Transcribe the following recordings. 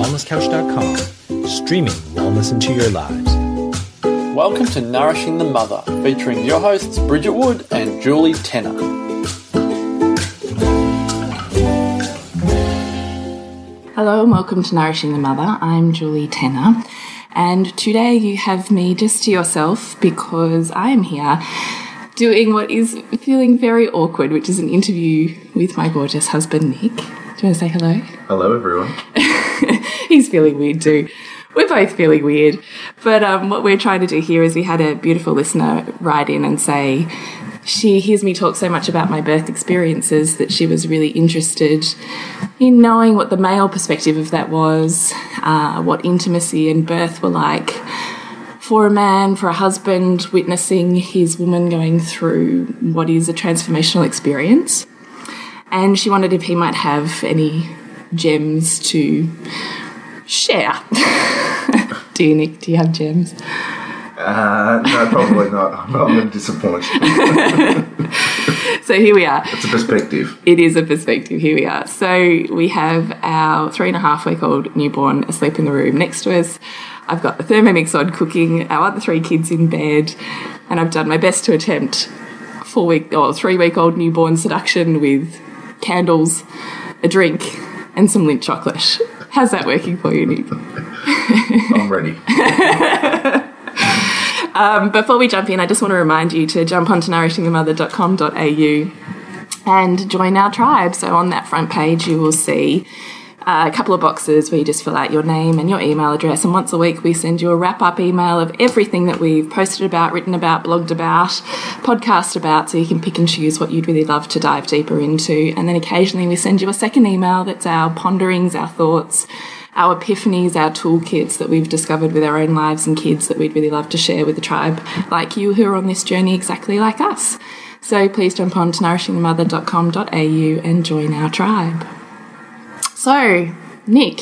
wellnesscouch.com, streaming wellness into your lives. Welcome to Nourishing the Mother, featuring your hosts Bridget Wood and Julie Tenner. Hello and welcome to Nourishing the Mother. I'm Julie Tenner, and today you have me just to yourself because I am here doing what is feeling very awkward, which is an interview with my gorgeous husband, Nick. Do you want to say hello? Hello, everyone. He's feeling weird too. We're both feeling weird. But um, what we're trying to do here is we had a beautiful listener write in and say she hears me talk so much about my birth experiences that she was really interested in knowing what the male perspective of that was, uh, what intimacy and birth were like for a man, for a husband, witnessing his woman going through what is a transformational experience. And she wondered if he might have any gems to share. do you, Nick? Do you have gems? Uh, no, probably not. I'm going to disappoint you. So here we are. It's a perspective. It is a perspective. Here we are. So we have our three and a half week old newborn asleep in the room next to us. I've got the Thermomix on cooking, our other three kids in bed, and I've done my best to attempt four week or three week old newborn seduction with candles, a drink, and some Lindt chocolate. How's that working for you, Nick? I'm ready. Um, before we jump in, I just want to remind you to jump onto nourishingthemother.com.au and join our tribe. So on that front page, you will see uh, a couple of boxes where you just fill out your name and your email address. And once a week, we send you a wrap up email of everything that we've posted about, written about, blogged about, podcast about, so you can pick and choose what you'd really love to dive deeper into. And then occasionally, we send you a second email that's our ponderings, our thoughts. Our epiphanies, our toolkits that we've discovered with our own lives and kids that we'd really love to share with the tribe like you who are on this journey exactly like us. So please jump on to nourishingthemother.com.au and join our tribe. So, Nick,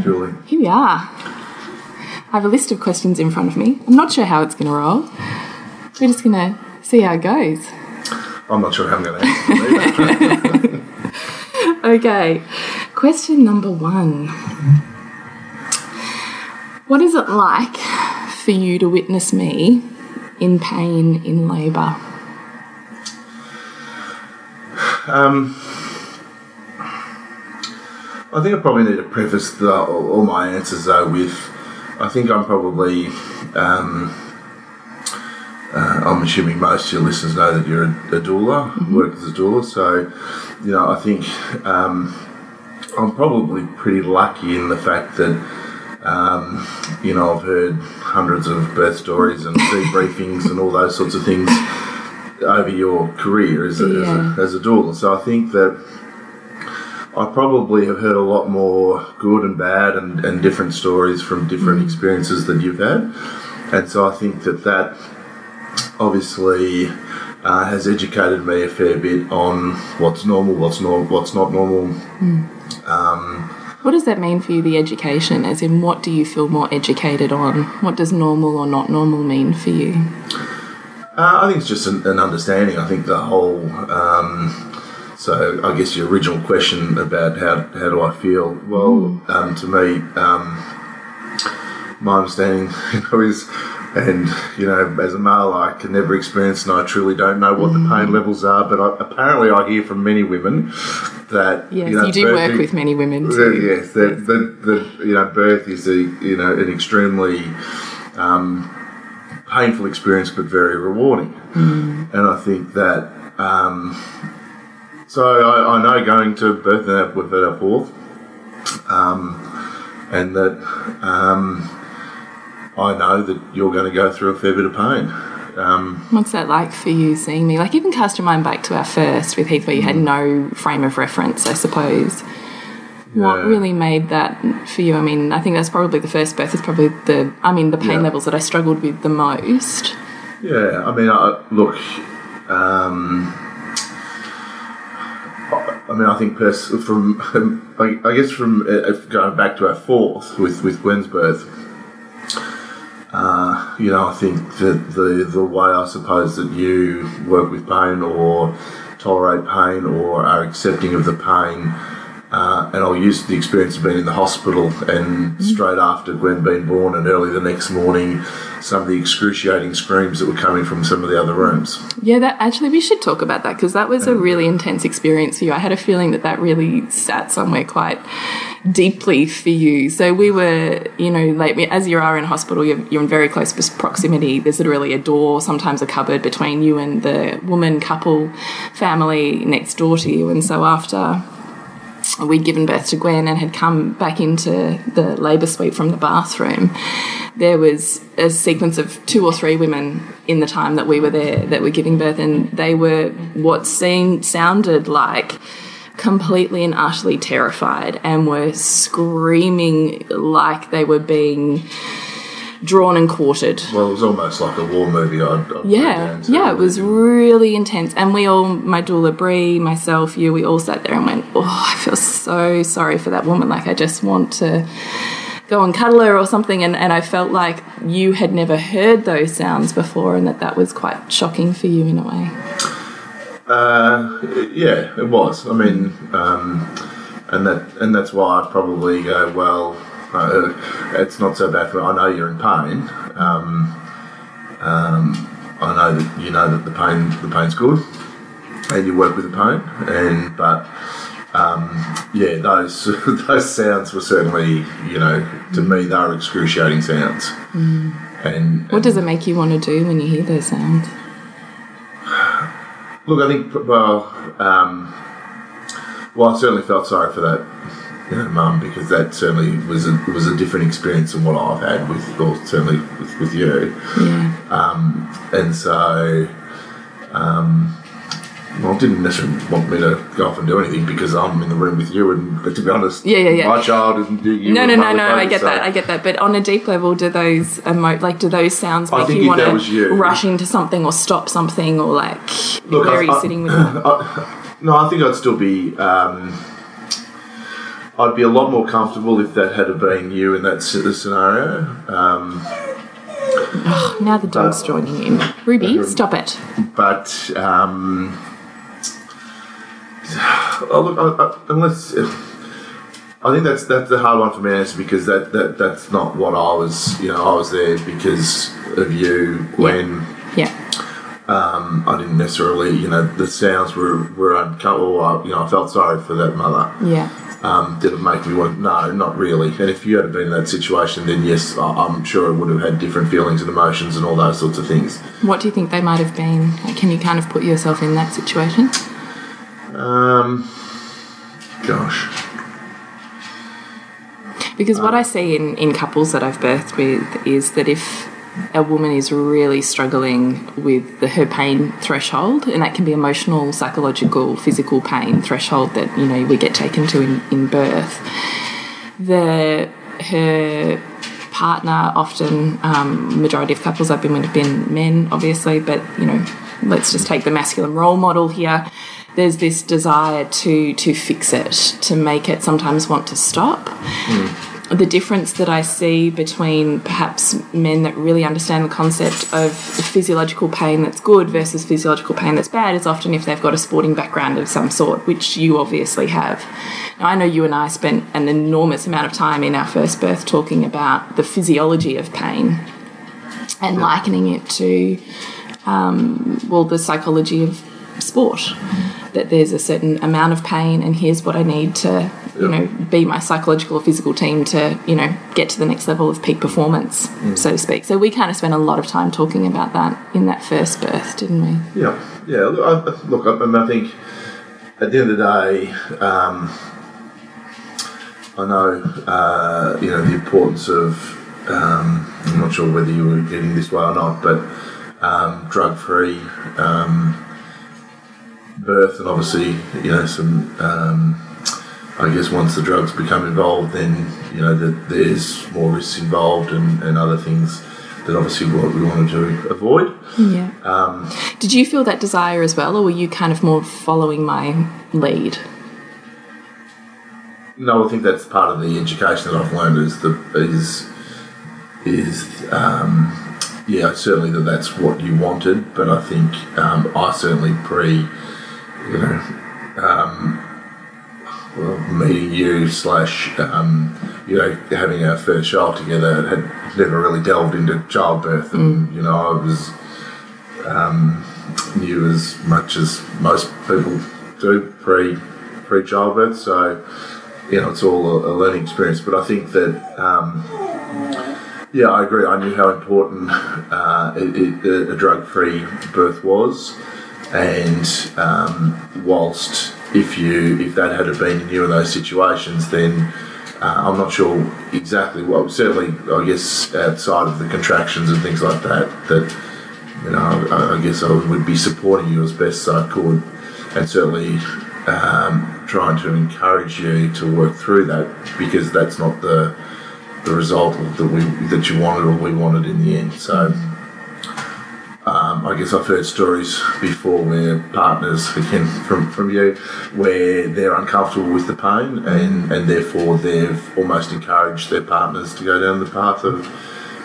Julie. here we are. I have a list of questions in front of me. I'm not sure how it's going to roll. We're just going to see how it goes. I'm not sure how I'm going to answer. Okay, question number one. What is it like for you to witness me in pain in labour? Um, I think I probably need to preface the, all all my answers though with I think I'm probably. Um, uh, I'm assuming most of your listeners know that you're a, a doula, work as a doula. So, you know, I think um, I'm probably pretty lucky in the fact that, um, you know, I've heard hundreds of birth stories and debriefings and all those sorts of things over your career as a, Yeah. as, a, as a doula. So I think that I probably have heard a lot more good and bad and, and different stories from different experiences that you've had. And so I think that that obviously uh, has educated me a fair bit on what's normal, what's normal, what's not normal. What does that mean for you, the education? As in, what do you feel more educated on? What does normal or not normal mean for you? Uh, I think it's just an, an understanding. I think the whole. Um, so I guess your original question about how how do I feel? Well, um, to me, um, my understanding you know, is, and you know, as a male, I can never experience, and I truly don't know what the pain levels are. But I, apparently, I hear from many women that Yes, you, know, you do work with many women that- too. Yes, that the, the you know birth is a you know an extremely um, painful experience, but very rewarding. And I think that um, so I, I know going to birth and our- fourth, um, and that um, I know that you're going to go through a fair bit of pain. Um, What's that like for you seeing me? Like, even cast your mind back to our first with Heath, where you had no frame of reference, I suppose. What really made that for you? I mean, I think that's probably the first birth is probably the, I mean, the pain Yeah. levels that I struggled with the most. Yeah, I mean, I, look, um, I mean, I think pers- from, I, I guess from uh, going back to our fourth with with Gwen's birth, uh, you know, I think that the the way I suppose that you work with pain or tolerate pain or are accepting of the pain uh, and I'll use the experience of being in the hospital and straight after Gwen being born and early the next morning, some of the excruciating screams that were coming from some of the other rooms. Yeah, that actually we should talk about that because that was a really intense experience for you. I had a feeling that that really sat somewhere quite deeply for you. So we were, you know, like as you are in hospital, you're, you're in very close proximity. There's literally a door, sometimes a cupboard between you and the woman couple family next door to you. And so after we'd given birth to Gwen and had come back into the labour suite from the bathroom, there was a sequence of two or three women in the time that we were there that were giving birth, and they were what seemed sounded like completely and utterly terrified and were screaming like they were being drawn and quartered. Well, it was almost like a war movie. I'd, I'd yeah, yeah, it was really intense. And we all, my doula Brie, myself, you, we all sat there and went, "Oh, I feel so sorry for that woman. Like, I just want to." go and cuddle her or something and, and I felt like you had never heard those sounds before and that that was quite shocking for you in a way. Uh, yeah, it was. I mean, um, and that and that's why I probably go well. Uh, it's not so bad for. I know you're in pain. Um, um, I know that you know that the pain the pain's good, and you work with the pain. And but um, yeah, those those sounds were certainly you know to me they are excruciating sounds. Mm. And, and what does it make you want to do when you hear those sounds? Look, I think well, um, well, I certainly felt sorry for that mum because that certainly was a was a different experience than what I've had with, or certainly with, with you. Yeah. Um, and so, um, well, didn't necessarily want me to go off and do anything because I'm in the room with you, and but to be honest, yeah, yeah, yeah. my child isn't. You no, no, no, no. I get so. that. I get that. But on a deep level, do those emo- like do those sounds make you want to rush into something or stop something or like Look, very I, sitting with? I, no, I think I'd still be. Um, I'd be a lot more comfortable if that had been you in that scenario. Um, oh, now the dog's but, joining in. Ruby, stop it. But um, oh, look, I, I, unless I think that's that's the hard one for me to answer because that, that that's not what I was. You know, I was there because of you when. Yeah. yeah. Um, I didn't necessarily, you know, the sounds were were uncomfortable. You know, I felt sorry for that mother. Yeah. Um, did it make me want? No, not really. And if you had been in that situation, then yes, I'm sure I would have had different feelings and emotions and all those sorts of things. What do you think they might have been? Can you kind of put yourself in that situation? Um, gosh. Because what I see in, in couples that I've birthed with is that if a woman is really struggling with the, her pain threshold, and that can be emotional, psychological, physical pain threshold that you know we get taken to in, in birth. The her partner, often um, majority of couples I've been with have been men, obviously, but you know, let's just take the masculine role model here. There's this desire to to fix it, to make it sometimes want to stop. Mm the difference that I see between perhaps men that really understand the concept of physiological pain that's good versus physiological pain that's bad is often if they've got a sporting background of some sort, which you obviously have. Now, I know you and I spent an enormous amount of time in our first birth talking about the physiology of pain and likening it to, um, well, the psychology of sport. That there's a certain amount of pain, and here's what I need to you know be my psychological or physical team to you know get to the next level of peak performance mm. so to speak. So we kind of spent a lot of time talking about that in that first birth didn't we? Yeah. Yeah look I, look, I, I think at the end of the day um, I know uh, you know the importance of um, I'm not sure whether you were getting this way or not but um, drug free um, birth and obviously you know some um, I guess once the drugs become involved, then you know that there's more risks involved and, and other things that obviously what we wanted to avoid. Yeah. Um, Did you feel that desire as well, or were you kind of more following my lead? No, I think that's part of the education that I've learned is the is is um, yeah certainly that that's what you wanted, but I think um, I certainly pre you know um, meeting you slash um, you know having our first child together had never really delved into childbirth, and you know I was um, knew as much as most people do pre pre childbirth, so you know it's all a, a learning experience. But I think that. Um, yeah, I agree. I knew how important uh, it, it, a drug-free birth was, and um, whilst if you if that had been in you in those situations, then uh, I'm not sure exactly. Well, certainly, I guess outside of the contractions and things like that, that you know, I, I guess I would be supporting you as best I could, and certainly um, trying to encourage you to work through that because that's not the the result that we that you wanted or we wanted in the end. So. Um, I guess I've heard stories before where partners, again from, from you, where they're uncomfortable with the pain and, and therefore they've almost encouraged their partners to go down the path of,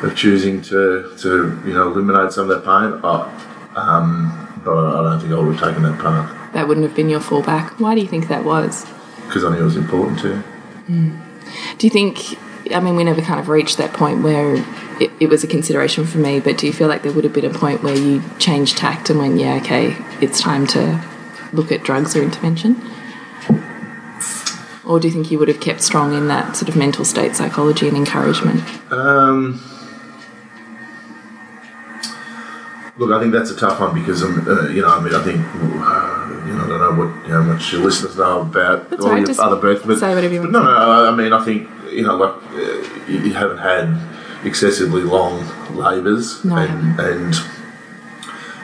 of choosing to, to you know eliminate some of that pain. I, um, but I don't think I would have taken that path That wouldn't have been your fallback. Why do you think that was? because I knew it was important to. Do you think, I mean, we never kind of reached that point where it, it was a consideration for me, but do you feel like there would have been a point where you changed tact and went, yeah, okay, it's time to look at drugs or intervention? Or do you think you would have kept strong in that sort of mental state psychology and encouragement? Um, look, I think that's a tough one because um, uh, you know, I mean, I think uh, you know, I don't know what how much your listeners know about That's all right, your other births, but say whatever you want no, no, I mean, I think you know, like uh, you, haven't had excessively long labours, No, and and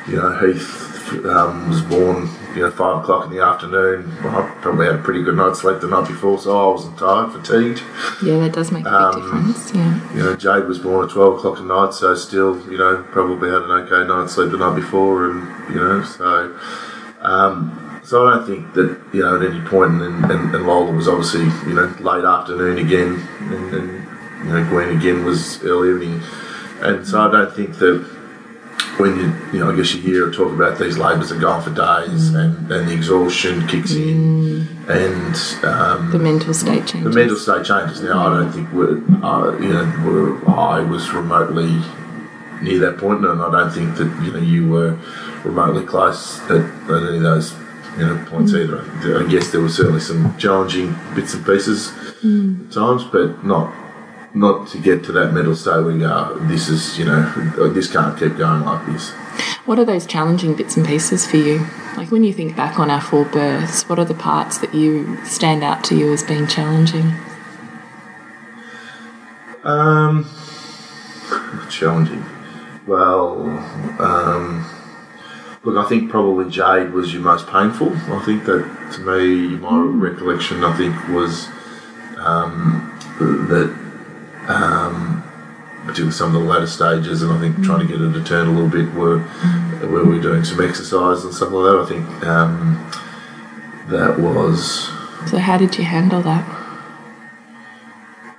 you know, Heath um, was born. You know, five o'clock in the afternoon. Well, I probably had a pretty good night's sleep the night before, so I wasn't tired, fatigued. Yeah, that does make a big Um, difference. Yeah. You know, Jade was born at 12 o'clock at night, so still, you know, probably had an okay night's sleep the night before, and, you know, so. Um, so I don't think that, you know, at any point, and, and, and Lola was obviously, you know, late afternoon again, and, and, you know, Gwen again was early evening. And so I don't think that when you, you know, I guess you hear or talk about these labours are going for days and, and the exhaustion kicks in and um, The mental state changes. the mental state changes. Now, I don't think we're, uh, you know, we're, I was remotely near that point, and I don't think that you know you were remotely close at, at any of those you know points either. I guess there were certainly some challenging bits and pieces at times, but not not to get to that mental state where you go, this is you know this can't keep going like this. What are those challenging bits and pieces for you? Like when you think back on our four births, what are the parts that you stand out to you as being challenging? Um, challenging. Well, um, look, I think probably Jade was your most painful. I think that to me, my recollection, I think was um, that, um, particularly some of the latter stages, and I think trying to get her to turn a little bit were where we were doing some exercise and stuff like that. I think um, that was. So how did you handle that?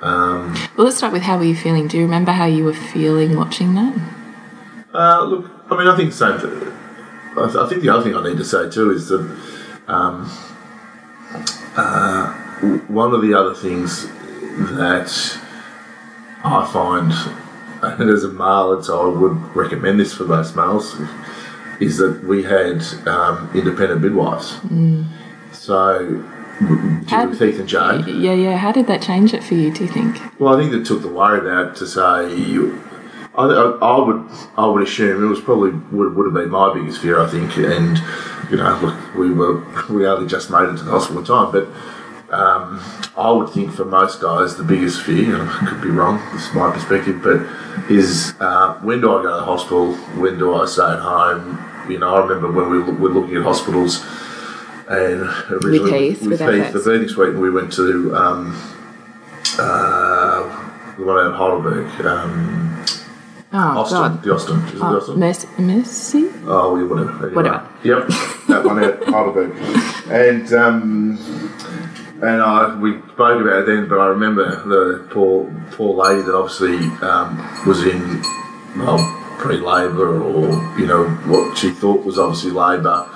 Um, Well, let's start with how were you feeling? Do you remember how you were feeling watching that? Uh, look, I mean, I think the same. Th- I, th- I think the other thing I need to say too is that um, uh, one of the other things that I find, and as a male, and so I would recommend this for most males, is that we had um, independent midwives. So, w- How- with Heath and Jade. Yeah, yeah. How did that change it for you? Do you think? Well, I think that took the worry out to say. I, I would I would assume it was probably would, would have been my biggest fear. I think, and you know, look, we were we only just made it to the hospital in time, but um, I would think for most guys the biggest fear, and I could be wrong. This is my perspective, but is uh, when do I go to the hospital? When do I stay at home? You know, I remember when we were looking at hospitals. And originally Heath, with Heath, the FX. birthing suite, and we went to um, uh, the one out of Heidelberg, um, Oh Austin, God. the Austin, is it the Oh, Austin? Mercy, Mercy? Oh, yeah, whatever. Anyway. Whatever. Yep, that one out Heidelberg, and um, and I we spoke about it then, but I remember the poor poor lady that obviously um, was in well pre-labour or you know what she thought was obviously labour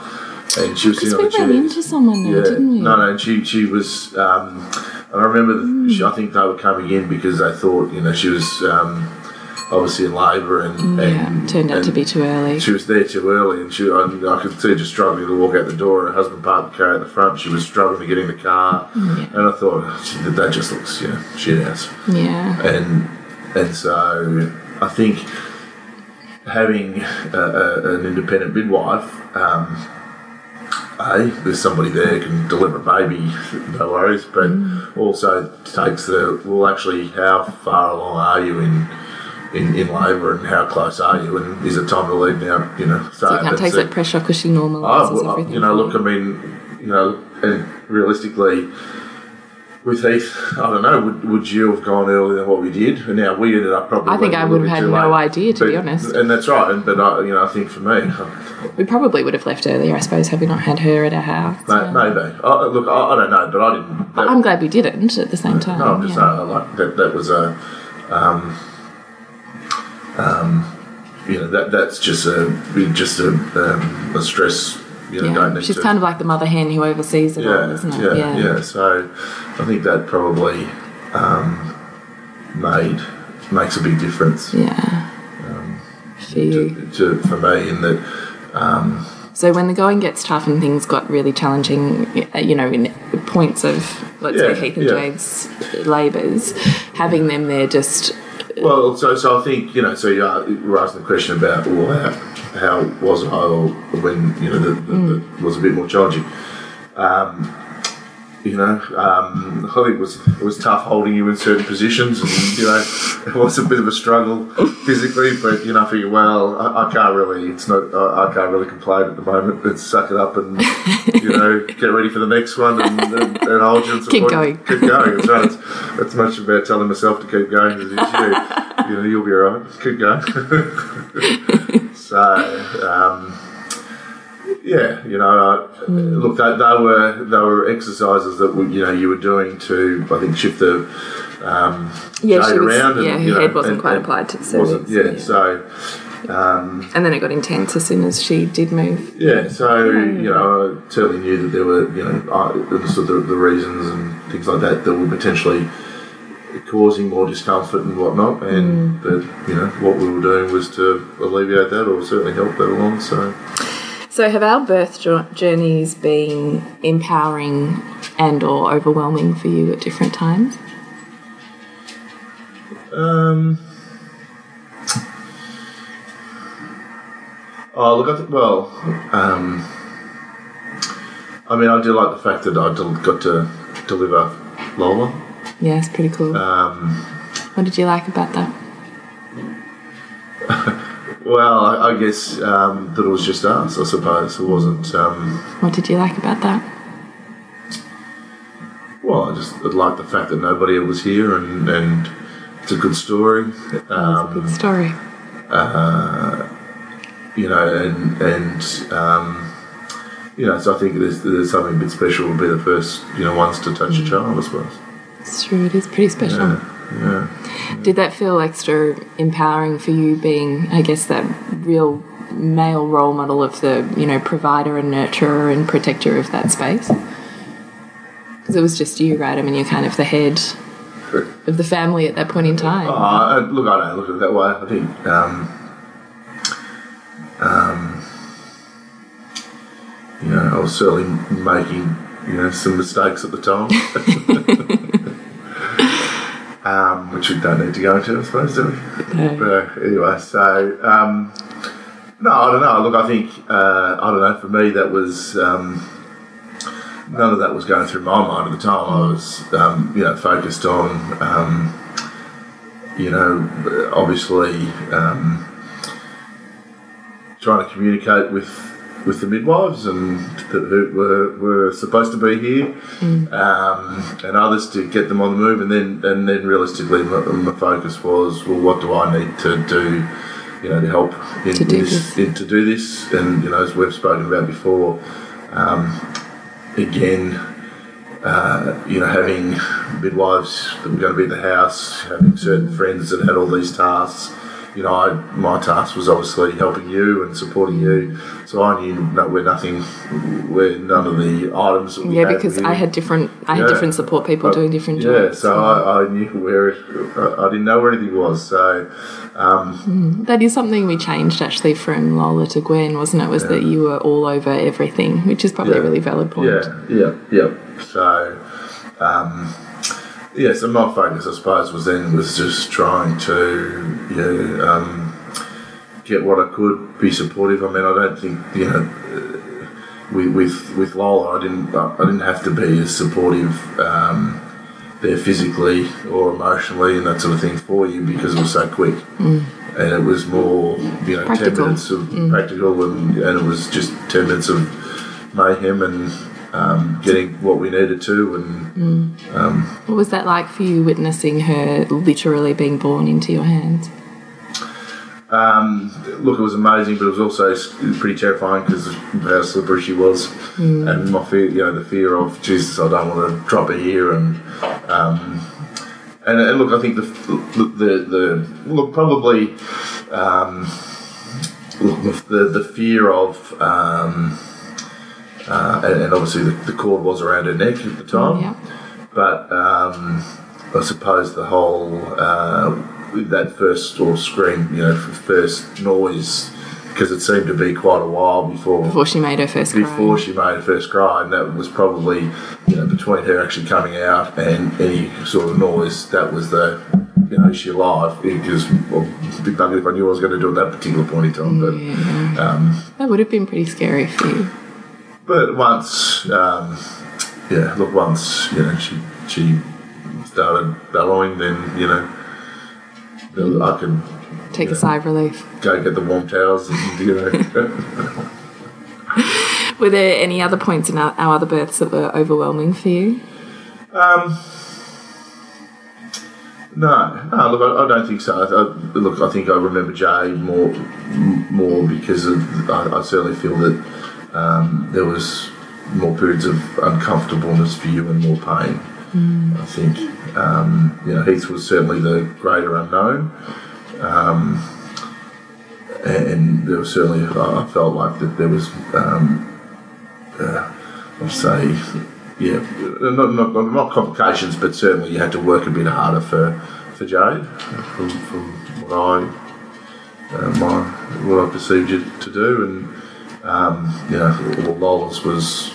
and she was sitting on we the ran chairs. into someone there, didn't we? No, no, and she she was. Um, and I remember, the, she, I think they were coming in because they thought, you know, she was um, obviously in labour and, mm, Yeah, and turned out to be too early. She was there too early, and she I, I could see her just struggling to walk out the door. Her husband parked the car at the front. She was struggling to get in the car, mm, and I thought, that just looks, you know, shit house Yeah. and and so I think having a, a, an independent midwife, um, a there's somebody there can deliver a baby, no worries, but mm. also takes the well, actually, how far along are you in? In, in labour and how close are you and is it time to leave now you know So you can't take that pressure because she Oh, normalises ah, well, uh, everything. you know, look, I mean, you know, and realistically, with Heath, I don't know, would, would you have gone earlier than what we did? And now we ended up probably. I think I would have had no late. idea, to be honest. And that's right. And but I, you know, I think for me, We probably would have left earlier, I suppose, had we not had her at our house. Yeah. maybe. I, look, I, I don't know, but I didn't. That, I'm glad we didn't at the same time. no, I'm just yeah. saying, like that. That was a. Um, um, you know that that's just a just a, um, a stress. You know, don't need She's to, kind of like the mother hen who oversees it all, yeah, isn't it? yeah, yeah, So I think that probably um, made makes a big difference Yeah. For you. to, to, for me in that So when the going gets tough and things got really challenging, uh, you know, in points of let's Yeah, say Heath and yeah. Jade's labours, having them there just well, so so I think you know. So you are, you were asking the question about well, how, how was I or when you know the, the, the was a bit more challenging. Um, you know, um, I think it was it was tough holding you in certain positions, and you know, it was a bit of a struggle physically. But you know, I figure, well, I, I can't really. It's not. I, I can't really complain at the moment. Let's suck it up and you know get ready for the next one and, and, and hold you and Keep going. Keep going. That's right. It's, it's much about telling myself to keep going as it is you. You know, you'll be alright. Keep going. so. Um, yeah, you know, uh, look, they, they were they were exercises that we, you know you were doing to I think shift the um, Yeah, she was- around. yeah, her you know, head wasn't quite applied to the cervix, Yeah, yeah. so um, and then it got intense as soon as she did move. yeah, so you know, I certainly knew that there were you know I understood the, the reasons and things like that that were potentially causing more discomfort and whatnot, and that you know what we were doing was to alleviate that or certainly help that along. So. So have our birth journeys been empowering and or overwhelming for you at different times? Um. Oh, look, I think, well, um, I mean, I do like the fact that I del- got to deliver Lola. Yeah, it's pretty cool. Um, what did you like about that? well, I, I guess um, that it was just us, I suppose. It wasn't, um, What did you like about that? well, I just like the fact that nobody was here and, and it's a good story. Was a Um, good story. you know, and and um, you know, so I think there's, there's something a bit special. We'll be the first, you know, ones to touch a child, I suppose. It's true, it is pretty special. Yeah, Did that feel extra empowering for you being, I guess, that real male role model of the, you know, provider and nurturer and protector of that space? Because it was just you, right? I mean, you're kind of the head of the family at that point in time. Uh, look, I don't look at it that way. I think, um, um, you know, I was certainly making, you know, some mistakes at the time. um, which we don't need to go into, I suppose, do we? No. But uh, anyway, so um, no, I don't know. Look, I think uh, I don't know. For me, that was um, none of that was going through my mind at the time. I was, um, you know, focused on, um, you know, obviously um, trying to communicate with with the midwives and that who were, were supposed to be here, um, and others to get them on the move, and then and then realistically, my, my focus was, well, what do I need to do, you know, to help in, To do this, this. in, to do this, and you know, as we've spoken about before, um, again. Uh, you know, having midwives that were going to be at the house, having certain friends that had all these tasks, you know, I, my task was obviously helping you and supporting you. So I knew no, where nothing, where none of the items. That Yeah, because I had different I had different support people But- doing different jobs. Yeah, so I, I knew where it, I, I didn't know where anything was. So That is something we changed actually from Lola to Gwen, wasn't it? Was that you were all over everything, which is probably a really valid point. Yeah, yeah, yeah. So, um, yeah, so my focus, I suppose, was then was just trying to, yeah, um, get what I could, be supportive. I mean, I don't think, you know, uh, with with, with Lola, I didn't, I didn't have to be as supportive. Um, there physically or emotionally and that sort of thing for you because it was so quick and it was more you know Practical. 10 minutes of practical and, and it was just 10 minutes of mayhem and um, getting what we needed to and What was that like for you witnessing her literally being born into your hands? um, look it was amazing but it was also pretty terrifying because of how slippery she was and my fear you know the fear of Jesus I don't want to drop her here and um, and, and look I think the the the, the look probably um, look, the the fear of um, uh, and, and obviously the, the cord was around her neck at the time Yeah. but um, I suppose the whole uh, that first or scream, you know, first noise, because it seemed to be quite a while before Before she made her first cry. before she made her first cry, and that was probably you know between her actually coming out and any sort of noise. That was the you know she alive? Because well, big bugger if I knew I was going to do at that particular point in time, but. Yeah. that would have been pretty scary for you. But once, um, yeah, look, once you know she she started bellowing, then you know I could Take a sigh of relief. go get the warm towels and you know. Were there any other points in our, our other births that were overwhelming for you? no, no, look, I, I don't think so. I, I, look, I think I remember Jay more more because of, I, I certainly feel that um, there was more periods of uncomfortableness for you and more pain. I think. Um, you know Heath was certainly the greater unknown, um, and, and there was certainly I I felt like that there was um, uh, I'd say yeah not, not, not not complications, but certainly you had to work a bit harder for for Jade from, from what I uh, my what I perceived you to do, and um, you know Lola's was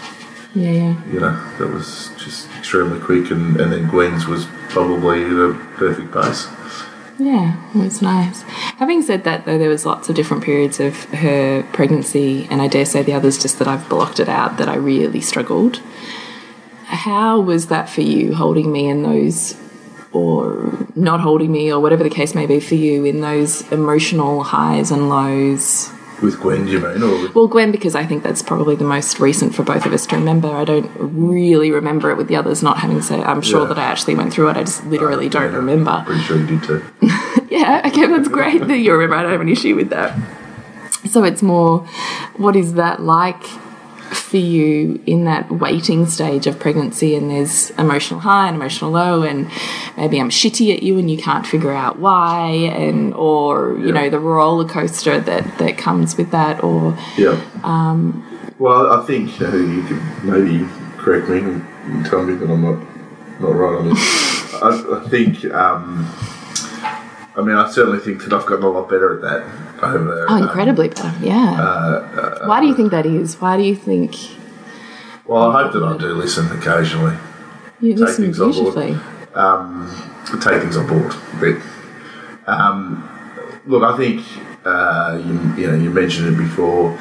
Yeah, yeah. you know, that was just extremely quick, and, and then Gwen's was probably the perfect pace. Yeah, it was nice. Having said that, though, there was lots of different periods of her pregnancy, and I dare say the others just that I've blocked it out that I really struggled. How was that for you, holding me in those, or not holding me, or whatever the case may be for you, in those emotional highs and lows? With Gwen, do you mean? Or with, Well, Gwen, because I think that's probably the most recent for both of us to remember. I don't really remember it with the others not having said. I'm sure Yeah. that I actually went through it. I just literally uh, don't yeah, remember. Pretty sure you did too. Yeah, okay, that's great that you remember. I don't have an issue with that. So it's more, what is that like for you in that waiting stage of pregnancy? And there's emotional high and emotional low, and maybe I'm shitty at you and you can't figure out why, and or you Yeah. know the roller coaster that that comes with that, or Yeah. Um, well, I think you, know, you could maybe correct me and, and tell me that I'm not not right on this. I, I think. Um, I mean, I certainly think that I've gotten a lot better at that over. oh, um, incredibly better. Yeah. why do you think that is? Why do you think well, I hope that I do listen occasionally. you listen on board. beautifully? take things on board a bit. Um, look, I think uh, you, you know you mentioned it before,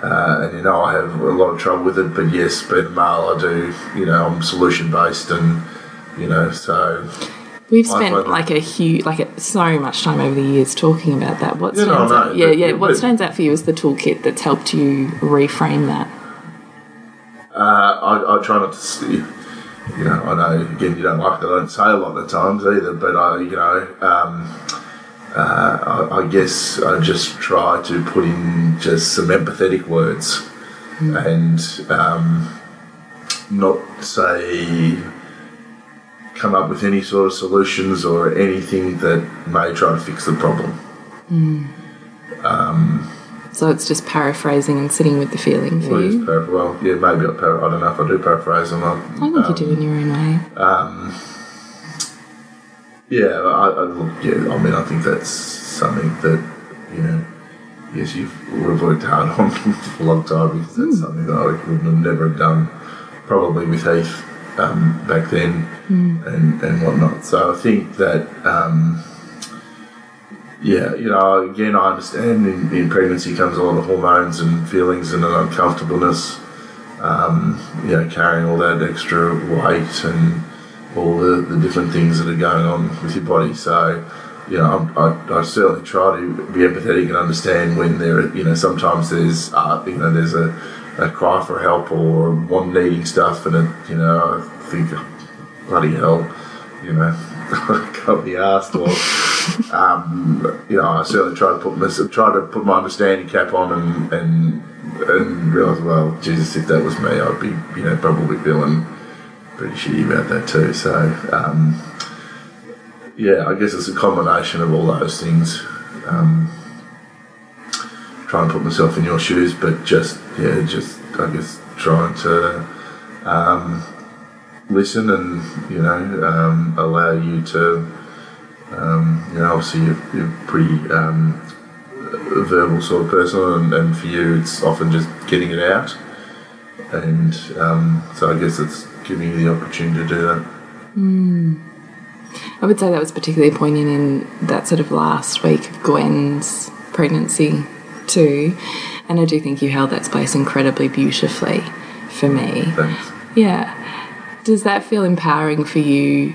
uh, and you know I have a lot of trouble with it. But yes, being male, I do. You know, I'm solution based, and you know, so We've spent like a huge, like a, so much time over the years talking about that. What Yeah, no, stands out? Yeah, yeah. What stands out for you is the toolkit that's helped you reframe that. uh, I, I try not to. See, you know, I know again you don't like that I don't say a lot of times either, but I, you know, um, uh, I, I guess I just try to put in just some empathetic words and um, not say come up with any sort of solutions or anything that may try to fix the problem. Hmm. Um, so it's just paraphrasing and sitting with the feeling for Well, you. para- well, yeah, maybe I, para- I don't know if I do paraphrase or not. I think you do in um, your own way. Um, yeah, I, I, look, yeah, I mean, I think that's something that, you know, yes, you've we've worked hard on for a long time because that's hmm. something that I would have never done probably with Heath um, back then and, and whatnot. So I think that, um, yeah, you know, again, I understand in, in pregnancy comes a lot of hormones and feelings and an uncomfortableness, um, you know, carrying all that extra weight and all the, the different things that are going on with your body. So, you know, I'm, I, I certainly try to be empathetic and understand when there, you know, sometimes there's, uh, you know, there's a, a cry for help or one needing stuff, and it, you know, I think, bloody hell, you know, can't be asked or. Um, you know, I certainly try to put my, try to put my understanding cap on and and and realise, well, Jesus, if that was me, I'd be, you know, probably feeling pretty shitty about that too. So, um, yeah, I guess it's a combination of all those things. Um, try and put myself in your shoes, but just yeah, just I guess trying to um, listen and you know um, allow you to. Um, you know, obviously you're, you're pretty um, verbal sort of person, and, and for you, it's often just getting it out. And um, so I guess it's giving you the opportunity to do that. I would say that was particularly poignant in that sort of last week of Gwen's pregnancy, too. And I do think you held that space incredibly beautifully for me. Thanks. Yeah. Does that feel empowering for you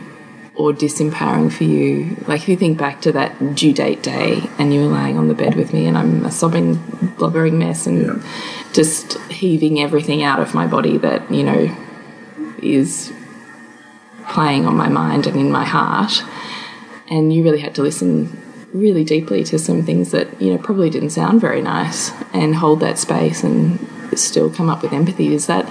or disempowering for you? Like, if you think back to that due date day and you were lying on the bed with me and I'm a sobbing, blubbering mess and Yeah. just heaving everything out of my body that, you know, is playing on my mind and in my heart. And you really had to listen really deeply to some things that, you know, probably didn't sound very nice and hold that space and still come up with empathy. Is that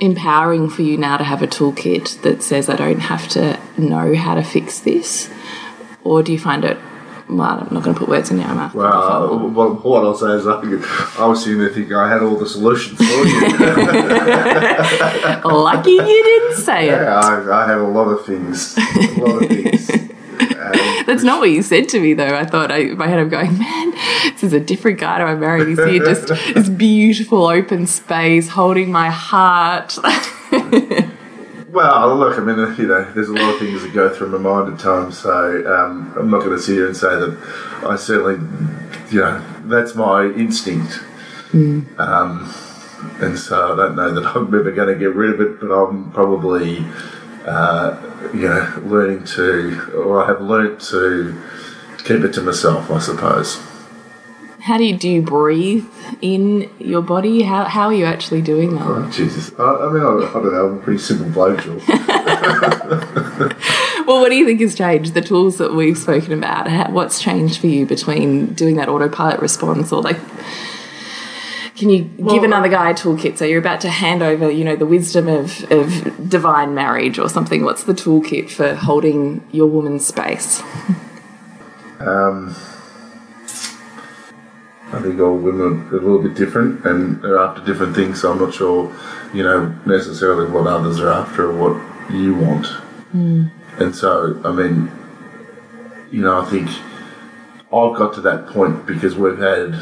empowering for you now to have a toolkit that says I don't have to know how to fix this? Or do you find it, well, I'm not going to put words in your mouth. Well, uh, what, I'll say is I, I was sitting there thinking I had all the solutions for you. Lucky you didn't say it. yeah, I, I had a lot of things. A lot of things. And That's not what you said to me, though. I thought I, in my head, I'm going, man, this is a different guy to I married. He's here, just this beautiful open space, holding my heart. Well, look, I mean, you know, there's a lot of things that go through my mind at times, so um, I'm not going to sit here and say that I certainly, you know, that's my instinct. Um, and so I don't know that I'm ever going to get rid of it, but I'm probably, uh, you know, learning to, or I have learnt to keep it to myself, I suppose. How do you do you breathe in your body? How, how are you actually doing that? Oh, Jesus. I, I mean, I, I don't know, I'm a pretty simple bloke, Jules. Well, what do you think has changed? The tools that we've spoken about, how, what's changed for you between doing that autopilot response or like. Can you give another guy a toolkit? So you're about to hand over, you know, the wisdom of, of divine marriage or something. What's the toolkit for holding your woman's space? Um, I think all women are a little bit different and they're after different things, so I'm not sure, you know, necessarily what others are after or what you want. And so, I mean, you know, I think I've got to that point because we've had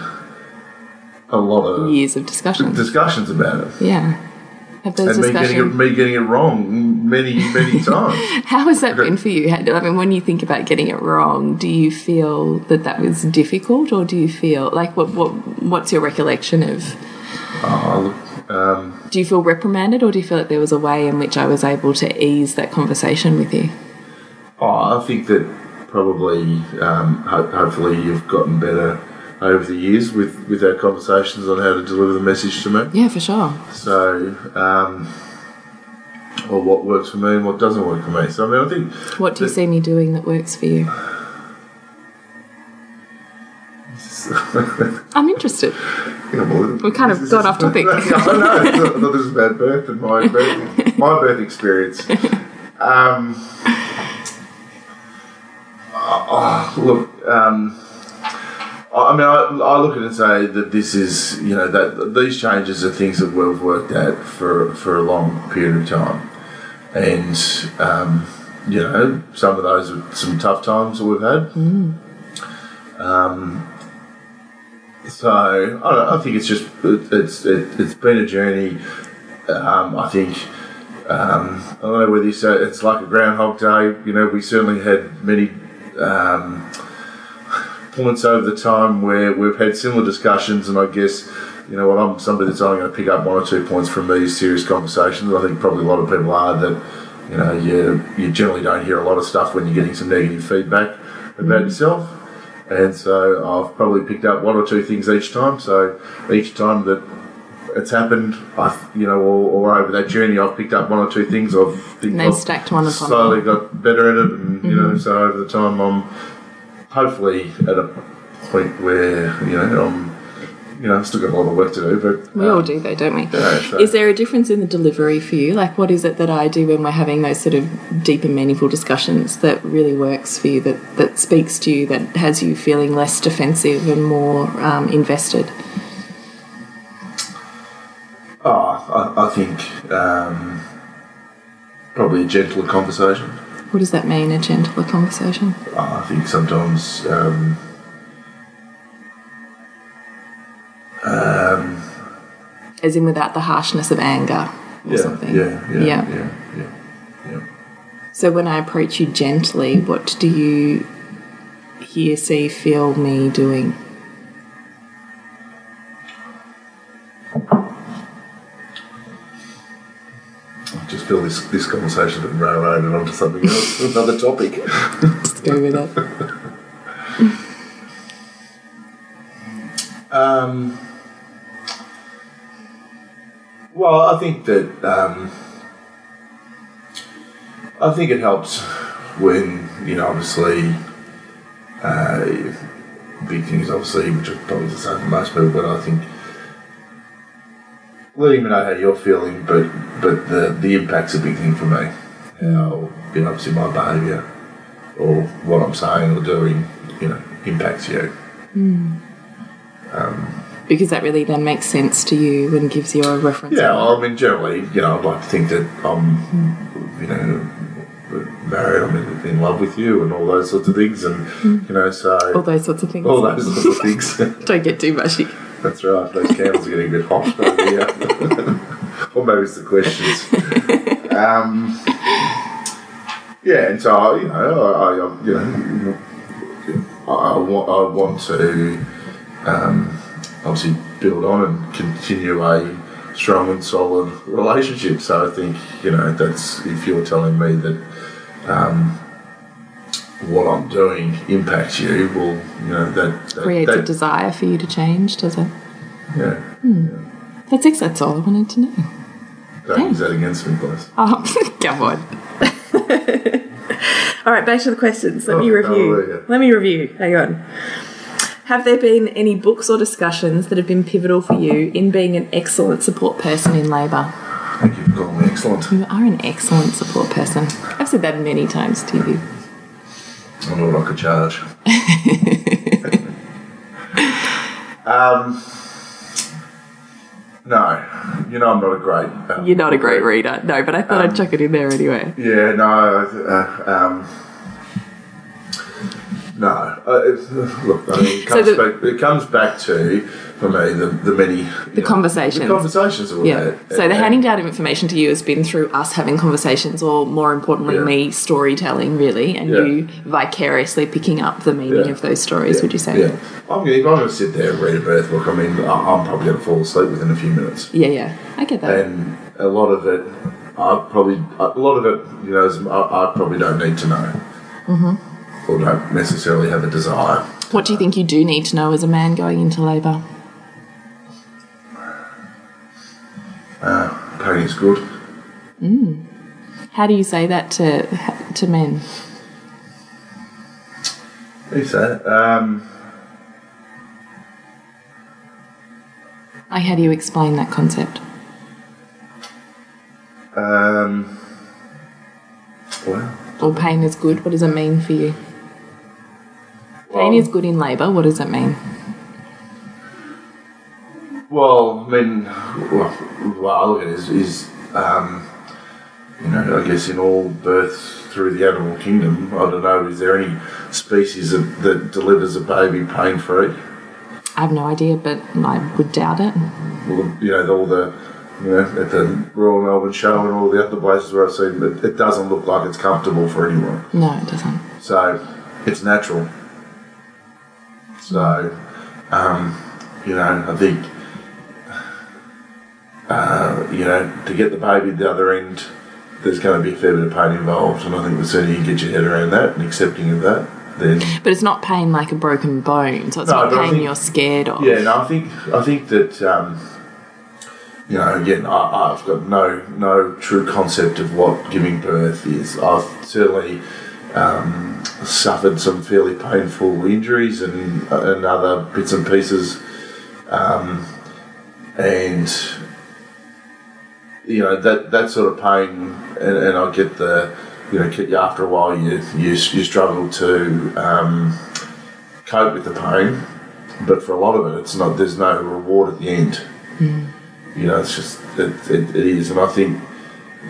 a lot of Years of discussions. discussions about it. Yeah. Have those And me getting, it, me getting it wrong many, many times. How has that been for you? I mean, when you think about getting it wrong, do you feel that that was difficult, or do you feel like what what what's your recollection of? oh, um, Do you feel reprimanded, or do you feel like there was a way in which I was able to ease that conversation with you? Oh, I think that probably, um, ho- hopefully, you've gotten better over the years with, with our conversations on how to deliver the message to me. Yeah, for sure. So, um, or what works for me and what doesn't work for me. So, I mean, I think What do you see me doing that works for you? I'm interested. We kind of got off topic. I know. I thought this was about birth and my birth, my birth experience. Um, oh, look, um, I mean, I, I look at it and say that this is, you know, that these changes are things that we've worked at for for a long period of time, and um, you know, some of those are some tough times that we've had. Um, so I, know, I think it's just it, it's it, it's been a journey. Um, I think um, I don't know whether you say it's like a Groundhog Day. You know, we certainly had many um, points over the time where we've had similar discussions, and I guess you know what I'm somebody that's only going to pick up one or two points from these serious conversations. I think probably a lot of people are that you know you you generally don't hear a lot of stuff when you're getting some negative feedback about mm-hmm. yourself. And so I've probably picked up one or two things each time. So each time that it's happened, I you know, or, or over that journey, I've picked up one or two things. I've think And they I've stacked one upon slowly got better at it, and you know, mm-hmm. so over the time, I'm hopefully at a point where you know I'm, you know, I've still got a lot of work to do, but We uh, all do, though, don't we? yeah, so- Is there a difference in the delivery for you? Like, what is it that I do when we're having those sort of deep and meaningful discussions that really works for you, that, that speaks to you, that has you feeling less defensive and more um, invested? Oh, I, I think um, probably a gentler conversation. What does that mean, a gentler conversation? I think sometimes um, um, As in without the harshness of anger or yeah, something? yeah, yeah, Yeah. yeah, yeah, yeah. So when I approach you gently, what do you hear, see, feel me doing? Just feel this this conversation has been railroaded onto something else, another topic. Just go with it. Um, well, I think that um, I think it helps when you know, obviously, uh, big things, obviously, which are probably the same for most people, but I think letting me know how you're feeling, but but the the impact's a big thing for me. How you know, obviously, my behaviour or what I'm saying or doing, you know, impacts you. Um, Because that really then makes sense to you and gives you a reference. Yeah, well, I mean, generally, you know, I'd like to think that I'm, you know, married, I'm in, in love with you and all those sorts of things, and, you know, so all those sorts of things. all those sorts of things. Don't get too mushy. That's right, those candles are getting a bit hot over here. or maybe it's the questions. um, yeah, and so, I- you know, I, I you know, I, I, want, I want to um, obviously build on and continue a strong and solid relationship. So I think, you know, that's if you're telling me that um, what I'm doing impacts you, well, you know, that, that Creates that, a desire for you to change, does it? Yeah. Hmm. That's it. That's all I wanted to know. Don't use that against me, please. Oh, come on. all right, back to the questions. Let oh, me Oh, review. hallelujah. Let me review. Hang on. Have there been any books or discussions that have been pivotal for you in being an excellent support person in labour? Thank you for calling me excellent. You are an excellent support person. I've said that many times to you. I know what I could charge. um, no, you know I'm not a great. Uh, You're not a great reader. No, but I thought Um, I'd chuck it in there anyway. Yeah, no, uh, um, no. Uh, it's, look, I mean, it So comes, the- back, it comes back to for me the, the many the conversations. the conversations that Yeah. had. So the And- handing down of information to you has been through us having conversations, or more importantly, Yeah. me storytelling, really, and Yeah. you vicariously picking up the meaning Yeah. of those stories. Would you say? Yeah, I'm gonna, if I'm going to sit there and read a birth book, I mean, I'm probably going to fall asleep within a few minutes. yeah, yeah. I get that. and a lot of it, I probably a lot of it, you know, I, I probably don't need to know, mm-hmm. Or don't necessarily have a desire. what do you think you do need to know as a man going into labour? Pain is good. How do you say that to to men? Who's that? Um, Like, how do you explain that concept? um, well, Or pain is good. What does it mean for you? Pain is good in labour. What does it mean? Well, I mean, well, I look at it is, is um, you know, I guess in all births through the animal kingdom, I don't know, is there any species that, that delivers a baby pain free? I have no idea, but I would doubt it. Well, you know, all the, you know, at the Royal Melbourne Show and all the other places where I've seen, it, it doesn't look like it's comfortable for anyone. No, it doesn't. So it's natural. So, um, you know, I think, uh, you know, to get the baby at the other end, there's going to be a fair bit of pain involved. And I think the sooner you get your head around that and accepting of that, then. But it's not pain like a broken bone, so it's No, not pain think- you're scared of. Yeah, no, I think I think that um, you know, again, I, I've got no no true concept of what giving birth is. I've certainly um, suffered some fairly painful injuries and and other bits and pieces, um, and you know that that sort of pain, and, and I get the you know after a while you you, you struggle to um, cope with the pain but for a lot of it, it's not. There's no reward at the end. You know, it's just it, it, it is, and I think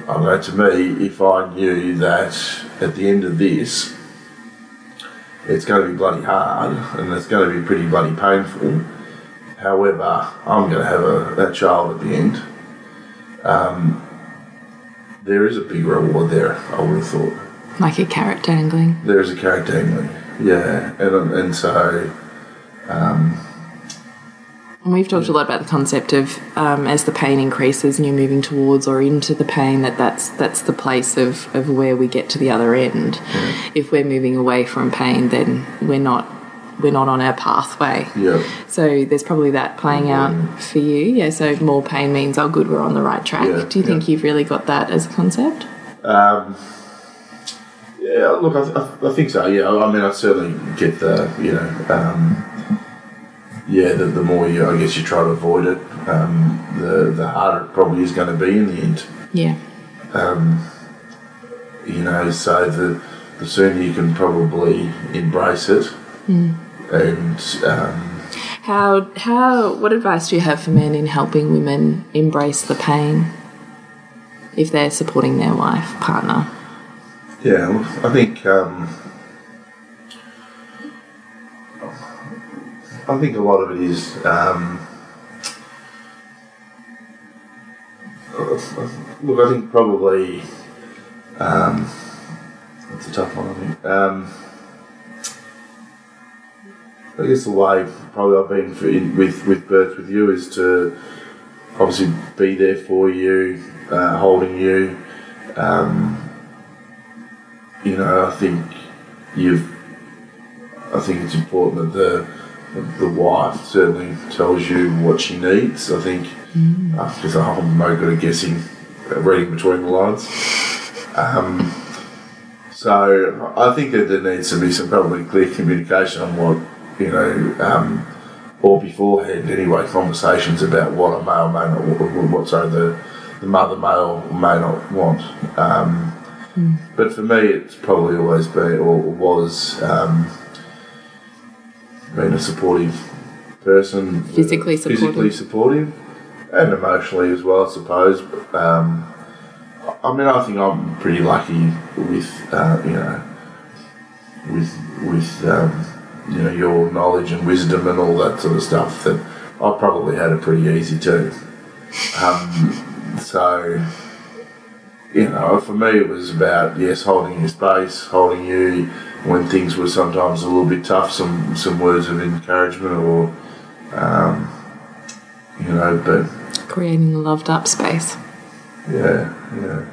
I don't know. To me, if I knew that at the end of this, it's going to be bloody hard and it's going to be pretty bloody painful. However, I'm going to have a, a child at the end. Um, there is a big reward there. I would have thought Like a carrot dangling. there is a carrot dangling. Yeah, and and so. And we've talked a lot about the concept of um, as the pain increases and you're moving towards or into the pain, that that's that's the place of, of where we get to the other end. If we're moving away from pain, then we're not we're not on our pathway. Yeah. So there's probably that playing out for you. Yeah. So more pain means oh good, we're on the right track. Yeah, Do you think yeah. you've really got that as a concept? Um, yeah, look, I, I, I think so. Yeah, I mean, I certainly get the, you know, um, yeah, the, the more you, I guess, you try to avoid it, um, the the harder it probably is going to be in the end. Yeah. Um, You know, so the the sooner you can probably embrace it, and um, How how what advice do you have for men in helping women embrace the pain if they're supporting their wife partner? Yeah, I think um, I think a lot of it is um, look. I think probably um, that's a tough one. I think. Um, I guess the way probably I've been for, in, with with birth with you is to obviously be there for you, uh, holding you. Um, you know, I think you've. I think it's important that the the wife certainly tells you what she needs. I think because I'm no good at guessing, uh, reading between the lines. Um, so I think that there needs to be some probably clear communication on what you know, um, or beforehand anyway, conversations about what a male may not, what, what sorry the the mother may or may not want. Um, but for me, it's probably always been or was um, being a supportive person, Physically physically supportive, and emotionally as well, I suppose. Um, I mean, I think I'm pretty lucky with uh, you know with with um, you know your knowledge and wisdom and all that sort of stuff that I probably had it pretty easy too. Um, so you know, for me, it was about yes, holding your space, holding you when things were sometimes a little bit tough. Some some words of encouragement, or um, you know, but Creating a loved up space. yeah, yeah.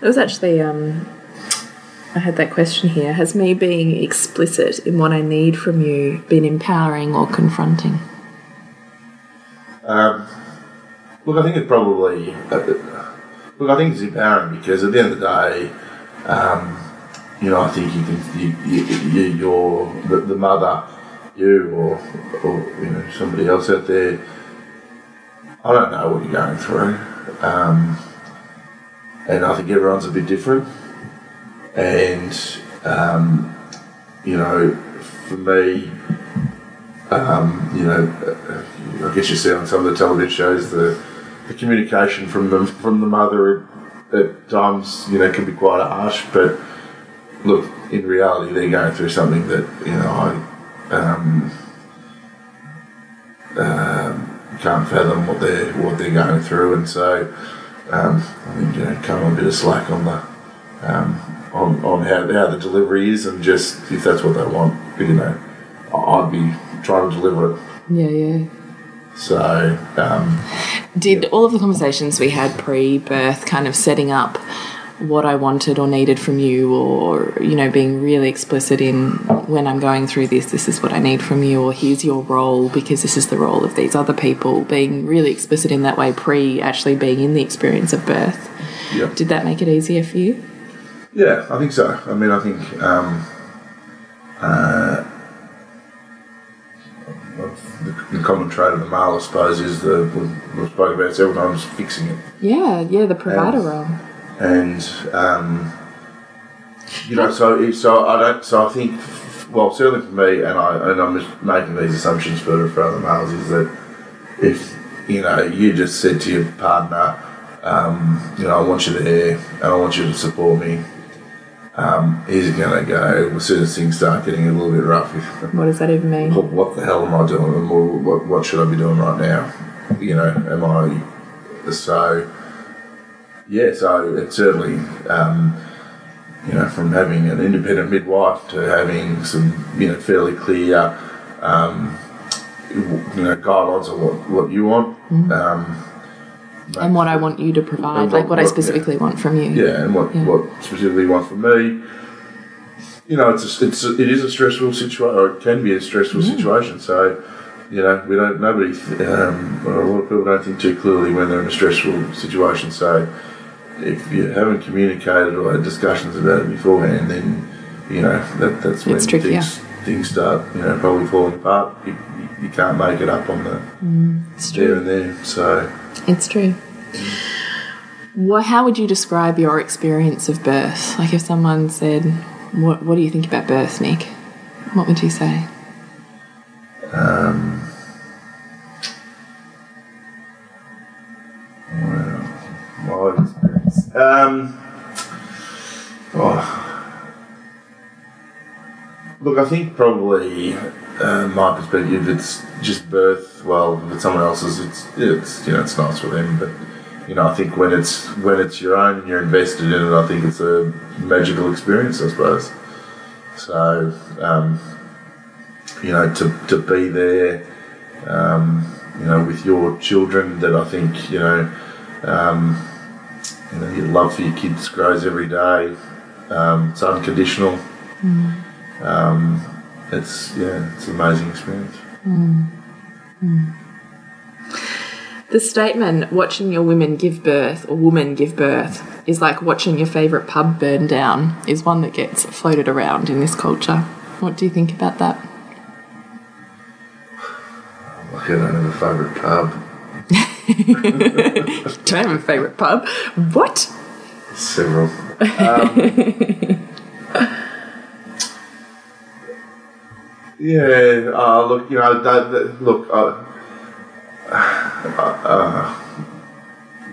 It was actually um I had that question here. Has me being explicit in what I need from you been empowering or confronting? Um, look, I think it probably. Uh, look, I think it's empowering because at the end of the day, um, you know, I think you can. You, you, you, you're the, the mother, you or or you know somebody else out there. I don't know what you're going through, um, and I think everyone's a bit different. And um, you know, for me, um, you know, I guess you see on some of the television shows the, the communication from the from the mother at, at times, you know, can be quite harsh. But look, in reality, they're going through something that you know I um, um, can't fathom what they're what they're going through, and so um, I think you know, cut on a bit of slack on the um, on, on how, how the delivery is, and just if that's what they want, you know, I'd be trying to deliver it. Yeah, yeah. So, um, Did all of the conversations we had pre birth kind of setting up what I wanted or needed from you, or, you know, being really explicit in when I'm going through this, this is what I need from you, or here's your role because this is the role of these other people, being really explicit in that way pre actually being in the experience of birth. yeah. Did that make it easier for you? Yeah, I think so. I mean, I think um, uh, the, the common trait of the male, I suppose, is the we've, we've spoken about several times, fixing it, Yeah, yeah, the provider Um, role. And um, you know, so so I don't. So I think, well, certainly for me, and I and I'm just making these assumptions for for other males, is that if you know you just said to your partner, um, you know, I want you there, and I want you to support me. Um, he's going to go as soon as things start getting a little bit rough. What does that even mean? What, what the hell am I doing? What, what, what should I be doing right now? You know, am I so? Yeah, so it's certainly, um, you know, from having an independent midwife to having some, you know, fairly clear, um, you know, guidelines on what, what you want. Um, And what I want you to provide, And like what- what I what- specifically want from you. yeah, and what, Yeah. what specifically you want from me. You know, it's a, it's a, it is a stressful situation, or it can be a stressful situation. So, you know, we don't nobody, um, a lot of people don't think too clearly when they're in a stressful situation. So, if you haven't communicated or had discussions about it beforehand, then you know that that's when things things start you know probably falling apart. You, you, can't make it up on the mm, It's there true. and there. So. It's true. Well, how would you describe your experience of birth? Like, if someone said, "What What do you think about birth, Nick?" What would you say? My Um, oh. Look, I think probably uh, my perspective, it's just birth. Well, it's someone else's, it's it's you know it's nice for them, but you know I think when it's when it's your own and you're invested in it, I think it's a magical experience, I suppose. So um, you know to to be there, um, you know, with your children, that I think you know. Um, you know, your love for your kids grows every day. Um, it's unconditional. Um, it's yeah, it's an amazing experience. The statement "watching your women give birth" or "woman give birth" is like watching your favourite pub burn down. Is one that gets floated around in this culture. What do you think about that? Like I don't have a favourite pub. Don't have a favourite pub. What? Several. Um, yeah. Uh, look, you know, that, that, look. Uh, uh,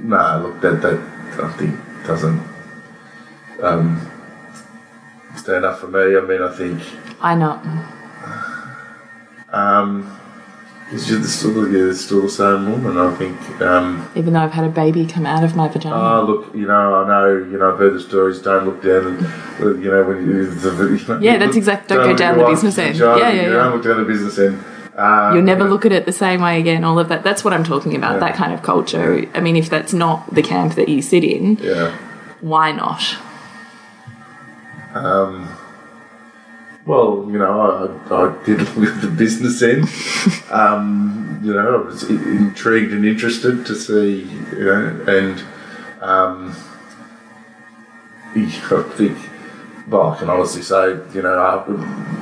no, look, that that I think doesn't um, stand up for me. I mean, I think. I know. Um, it's just it's still, yeah, it's still the same woman. I think. Um, Even though I've had a baby come out of my vagina. oh, look, you know, I know, you know, I've heard the stories. Don't look down, and you know, when you, the, you know, Yeah, that's exactly. don't go down the business end. Yeah, yeah, you yeah. Don't look down the business end. Um, You'll never look at it the same way again. All of that. That's what I'm talking about. Yeah. That kind of culture. I mean, if that's not the camp that you sit in, Yeah. why not? Um, well, you know, I, I did at the business end. um, you know, I was intrigued and interested to see, you know, and um, I think, well, I can honestly say, you know,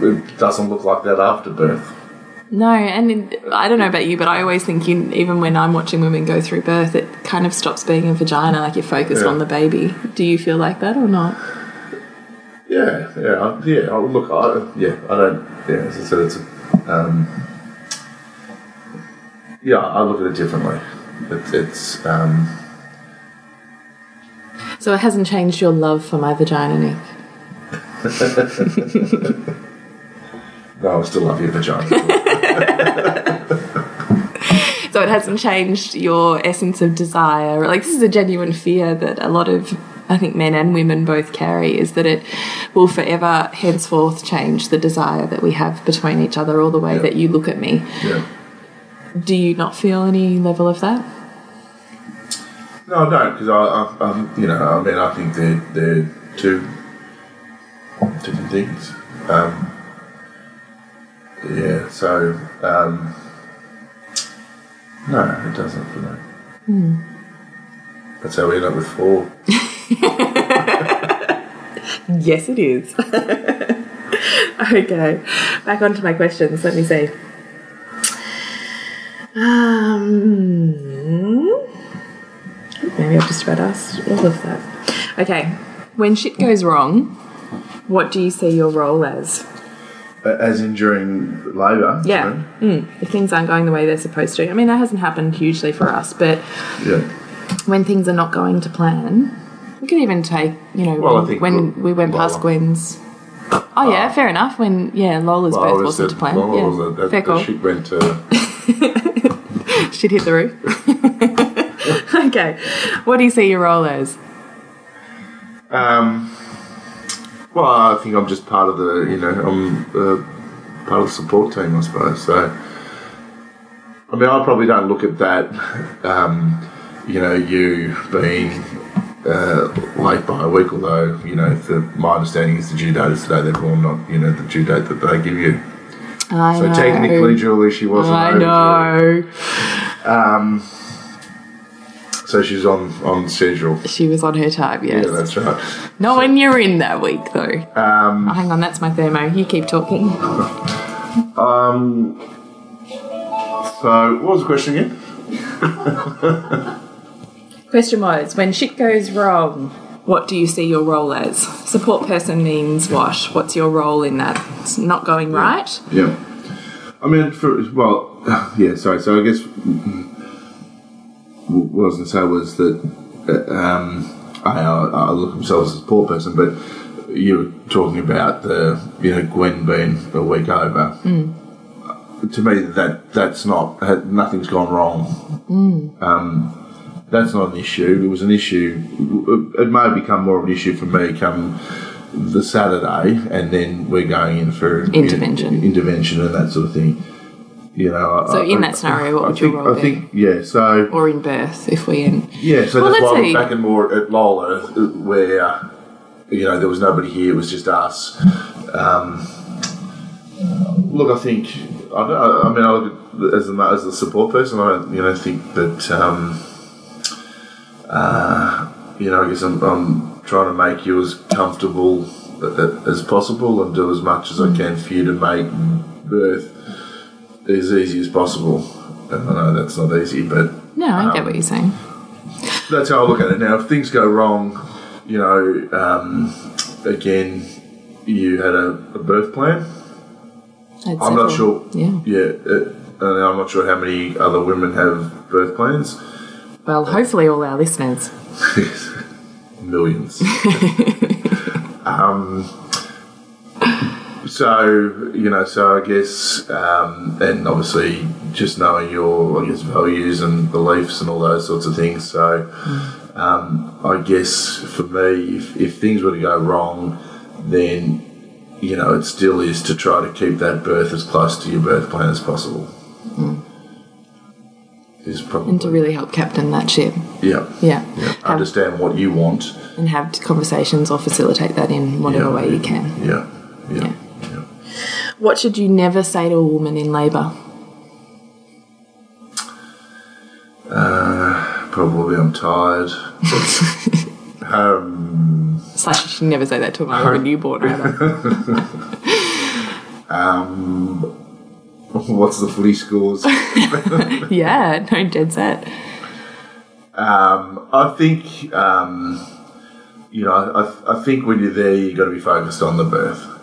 it doesn't look like that after birth. No, and I don't know about you, but I always think you, even when I'm watching women go through birth, it kind of stops being a vagina. Like you're focused Yeah. on the baby. Do you feel like that or not? Yeah, yeah, I- yeah. I- Look, I, yeah, I don't. Yeah, as I said, it's a, um, yeah, I look at it differently. It's, it's um, So it hasn't changed your love for my vagina, Nick. no, I still love your vagina. So it hasn't changed your essence of desire. Like this is a genuine fear that a lot of I think men and women both carry is that it will forever henceforth change the desire that we have between each other or the way Yeah. that you look at me. yeah. Do you not feel any level of that? No, I don't, because I, I, um, you know, I mean, I think they're they're two different things. Um, yeah, so um, no, it doesn't for me. That's how we end up with four. Yes, it is. okay, back onto my questions. Let me see. Um, maybe I've just about asked all of that. Okay, when shit goes wrong, what do you see your role as? As in during labour. Yeah, mm, if things aren't going the way they're supposed to. I mean, that hasn't happened hugely for us, but Yeah. when things are not going to plan, we could even take, you know, Well, I when, think when we went past Lola. Gwen's. Oh yeah, fair enough. When yeah, Lola's I birth was wasn't to plan. Lola yeah, was the- fair call. ship went to. She'd hit the roof. okay, what do you see your role as? Um, well, I think I'm just part of the, you know, I'm uh, part of the support team, I suppose. So, I mean, I probably don't look at that, um, you know, you being uh, late by a week, although, you know, the, my understanding is the due date is today they're born, not, you know, the due date that they give you. I So know. technically, Julie, she wasn't I know. So she's on, on schedule. She was on her time. Yes. Yeah, that's right. Not when you're in that week though. Um, Oh, hang on, that's my thermo. You keep talking. um, so, what was the question again? Question was, when shit goes wrong, what do you see your role as? Support person means what? What's your role in that? It's not going right? Yeah. I mean, for well, yeah. Sorry. So I guess mm, what I was going to say was that uh, um, I, I look at myself as a support person, but you were talking about the you know Gwen being a week over. To me, that that's not nothing's gone wrong. Um, that's not an issue. It was an issue. It may become more of an issue for me come the Saturday, and then we're going in for Intervention. intervention, and that sort of thing. You know. So I- in I- that scenario, what I would your think, role I be? think yeah. So Or in birth, if we in. yeah. So Well, that's why. I'm back in more at Lola, where you know there was nobody here. It was just us. Um, look, I think I, don't, I mean I look at as a as a support person. I don't you know think that. Um, uh, you know, I guess I'm, I'm trying to make you as comfortable as possible and do as much as I can for you to make birth as easy as possible. And I know that's not easy, but No, I get Um, what you're saying. that's how I look at it. Now, if things go wrong, you know, um, again, you had a, a birth plan. I'd I'm not sure. Yeah. Yeah, uh, and I'm not sure how many other women have birth plans. Well, hopefully all our listeners. Millions. um, so you know, so I guess, um, and obviously, just knowing your, I guess, values and beliefs and all those sorts of things. So, um, I guess for me, if, if things were to go wrong, then you know, it still is to try to keep that birth as close to your birth plan as possible. Is probably And to really help captain that ship. yeah. Yeah. Yeah, understand what you want. and have conversations or facilitate that in whatever Yeah. way you can. Yeah, yeah, Yeah. yeah. What should you never say to a woman in labour? Probably I'm tired. um, Slash, you should never say that to a a newborn either. um, what's the footy scores? yeah, no, dead set. um, I think, um, you know, I, I think when you're there, you've got to be focused on the birth.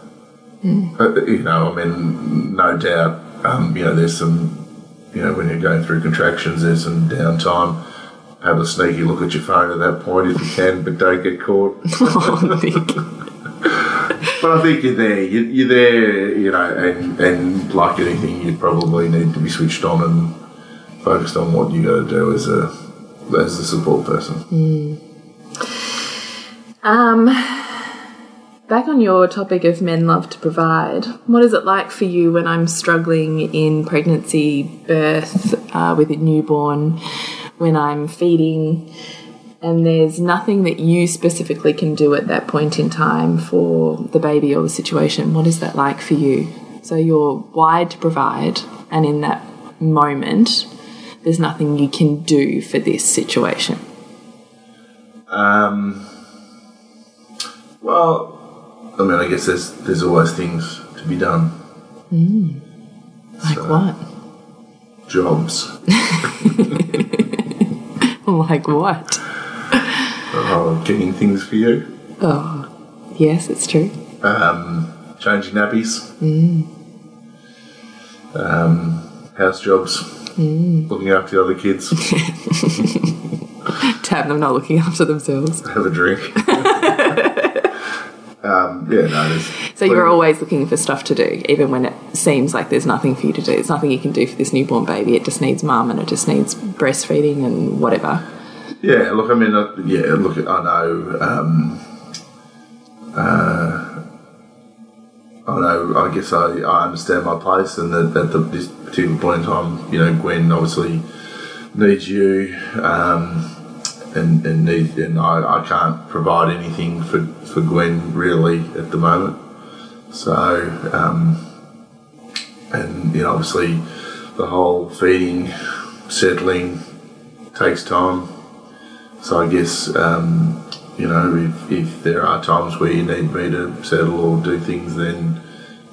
Uh, you know, I mean, no doubt, um, you know, there's some you know, when you're going through contractions, there's some downtime. Have a sneaky look at your phone at that point if you can, but don't get caught. Oh. But I think you're there. You- You're there, you know, and, and like anything, you probably need to be switched on and focused on what you got to do as a as a support person. Um, back on your topic of men love to provide, what is it like for you when I'm struggling in pregnancy, birth, uh, with a newborn, when I'm feeding, and there's nothing that you specifically can do at that point in time for the baby or the situation? What is that like for you? So you're wired to provide, and in that moment, there's nothing you can do for this situation. Um, well, I mean, I guess there's there's always things to be done. Like So- what? Jobs, Like what? Oh, getting things for you, Oh, yes, it's true. um, changing nappies, um, house jobs, looking after the other kids, To have them not looking after themselves. have a drink. um, yeah, no, there's So you're always looking for stuff to do, even when it seems like there's nothing for you to do. It's nothing you can do for this newborn baby. It just needs mum and it just needs breastfeeding and whatever. Yeah, look, I mean, uh, yeah, look, I know, um, uh, I know, I guess I, I understand my place, and that at the, this particular point in time, you know, Gwen obviously needs you, um, and and need, and I, I can't provide anything for, for Gwen really at the moment. So, um, and you know, obviously, the whole feeding, settling takes time. So I guess um, you know if, if there are times where you need me to settle or do things, then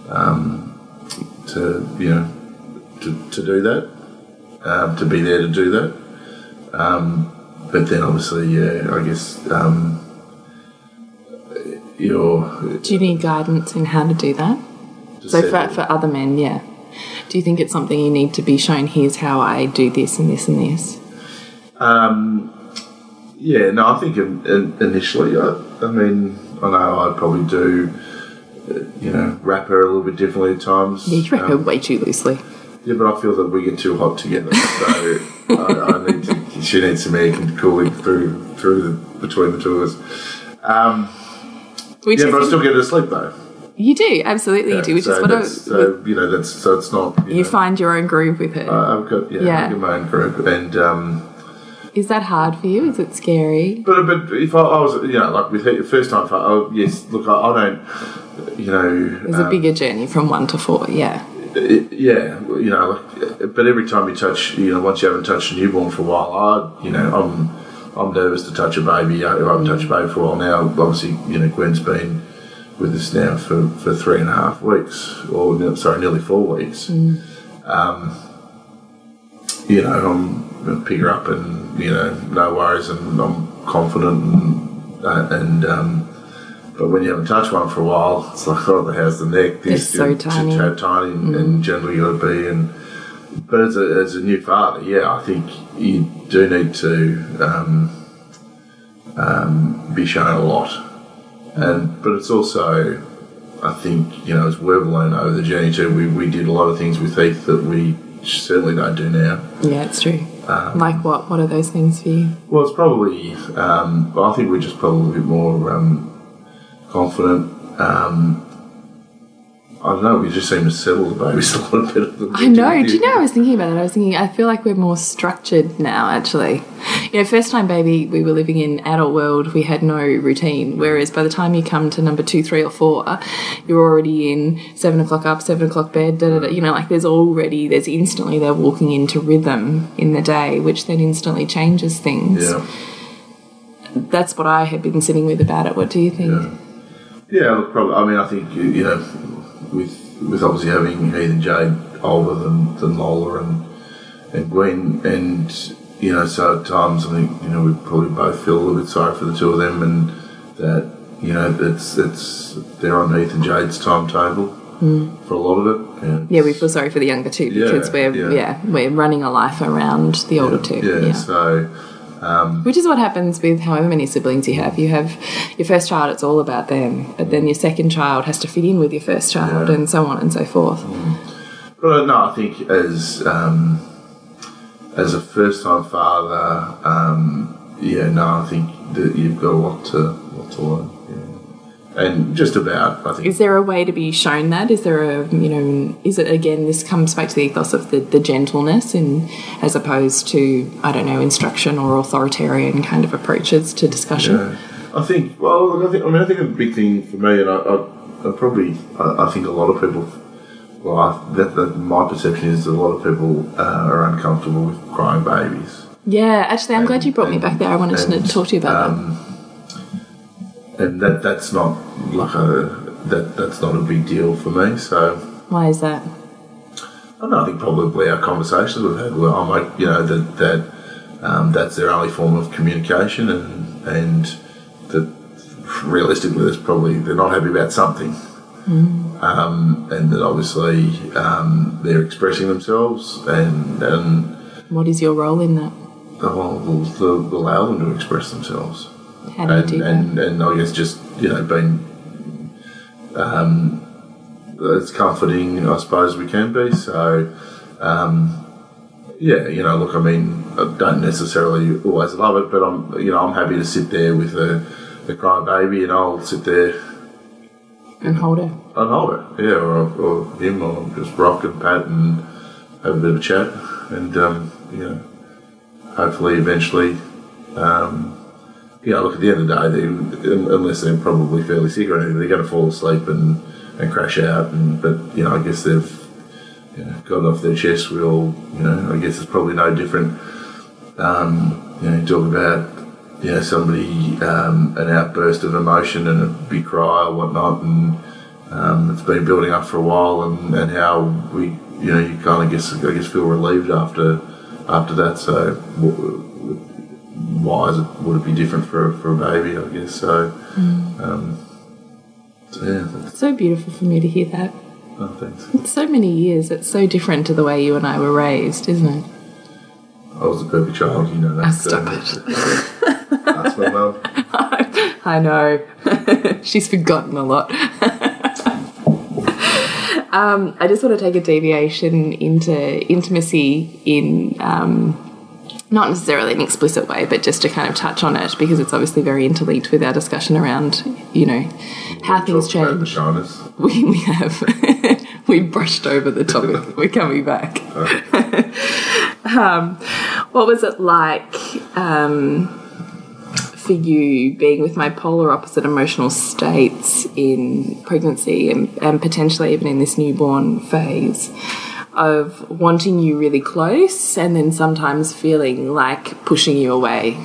um, to you know to, to do that, um, to be there to do that. Um, but then obviously, yeah, I guess um, you're Do you need guidance in how to do that? to So for, for other men, yeah. Do you think it's something you need to be shown, here's how I do this and this and this? Um, yeah, no, I think in, in, initially, I, I mean, I know I'd probably do, uh, you know, wrap her a little bit differently at times. You wrap her Um, way too loosely. yeah, but I feel that we get too hot together, so I, I need to. She needs some air cooling through through the between the two of us. Um, Which yeah, but I still get her to sleep though. you do, absolutely you do, which so is what I, so, you know that's so it's not you, you know, find your own groove with her. I've got yeah, Yeah. I've got my own groove, and. Um, is that hard for you? Is it scary? But but if I, I was you know like with her first time oh yes look I, I don't you know It's a um, bigger journey from one to four, yeah. it- yeah you know like, but every time you touch you know once you haven't touched a newborn for a while I you know I'm I'm nervous to touch a baby I, haven't touched a baby for a while now obviously you know Gwen's been with us now for, for three and a half weeks or sorry nearly four weeks um, you know I'm pick her up and you know no worries and I'm confident and uh, and um, but when you haven't touched one for a while, it's like, oh, how's the neck? They're so tiny. so tiny, and, and generally you got to be. And but as a, as a new father, yeah, I think you do need to um, um, be shown a lot. And but it's also, I think, you know, as we've learned over the journey too, we, we did a lot of things with Heath that we certainly don't do now. Yeah, it's true. Like what? What are those things for you? Well, it's probably. Um, I think we're just probably a bit more um, confident. Um, I don't know. We just seem to settle the babies a than we I know. Do you know? I was thinking about it. I was thinking. I feel like we're more structured now. Actually, you know, first time baby, we were living in adult world. We had no routine. Whereas by the time you come to number two, three, or four, you're already in seven o'clock up, seven o'clock bed. Da, da, da. You know, like there's already there's instantly they're walking into rhythm in the day, which then instantly changes things. Yeah. That's what I have been sitting with about it. What do you think? Yeah. Yeah. Look, probably. I mean, I think you, know, with with obviously having Heath and Jade older than, than Lola and and Gwen, and you know, so at times I think you know we probably both feel a little bit sorry for the two of them, and that you know it's it's they're on Heath and Jade's timetable. Mm. for a lot of it. And Yeah, we feel sorry for the younger two because Yeah, we're yeah. yeah. we're running a life around the older two. yeah, so um, Which is what happens with however many siblings you have. You have your first child, it's all about them, but then your second child has to fit in with your first child, Yeah. and so on and so forth. Mm. But uh, no, I think as um, as a first time father, um, yeah, no, I think that you've got a lot to lot to learn. Yeah. And just about, I think. Is there a way to be shown that? Is there a you know? Is it again? This comes back to the ethos of the, the gentleness, in as opposed to I don't know instruction or authoritarian kind of approaches to discussion. Yeah. I think. Well, I think. I mean, I think a big thing for me, and I, I, I probably, I, I think a lot of people. Well, I, that, that my perception is that a lot of people uh, are uncomfortable with crying babies, Yeah, actually, I'm glad you brought me back there. I wanted to talk to you about that. and that that's not like a that that's not a big deal for me. So Why is that? I don't know, I think probably our conversations we've had, well, I'm like, you know, that that um, that's their only form of communication, and and that realistically, there's probably they're not happy about something, um, and that obviously um, they're expressing themselves, and and What is your role in that? well, we'll, we'll allow them to express themselves How do you and, do that? and, and I guess just you know being um, as comforting I suppose we can be. So um, yeah, you know, look, I mean, I don't necessarily always love it, but I'm you know I'm happy to sit there with a, a crying baby, and I'll sit there and hold her. and hold it, yeah, or, or him, or just rock and pat and have a bit of chat, and um, you know, hopefully eventually. Um, look, at the end of the day, they, unless they're probably fairly sick or anything, they're going to fall asleep and, and crash out. And but you know, I guess they've you know, got it off their chest. We all, you know, I guess it's probably no different. Um, you know, talk about you know somebody um, an outburst of emotion and a big cry or whatnot, and um, it's been building up for a while, and, and how we, you know, you kind of guess I guess feel relieved after after that. So. w- why is it, would it be different for, for a baby? I guess so. Um, so yeah, that's, So beautiful for me to hear that. oh, thanks. It's so many years. It's so different to the way you and I were raised, isn't it? I was a perfect child, you know that. Ah, stop it. That's my mum. I know. She's forgotten a lot. um, I just want to take a deviation into intimacy in um, not necessarily an explicit way, but just to kind of touch on it because it's obviously very interlinked with our discussion around, you know, how things about the change. We, we have we brushed over the topic. We're coming back. um, what was it like um, for you being with my polar opposite emotional states in pregnancy and, and potentially even in this newborn phase? Of wanting you really close and then sometimes feeling like pushing you away.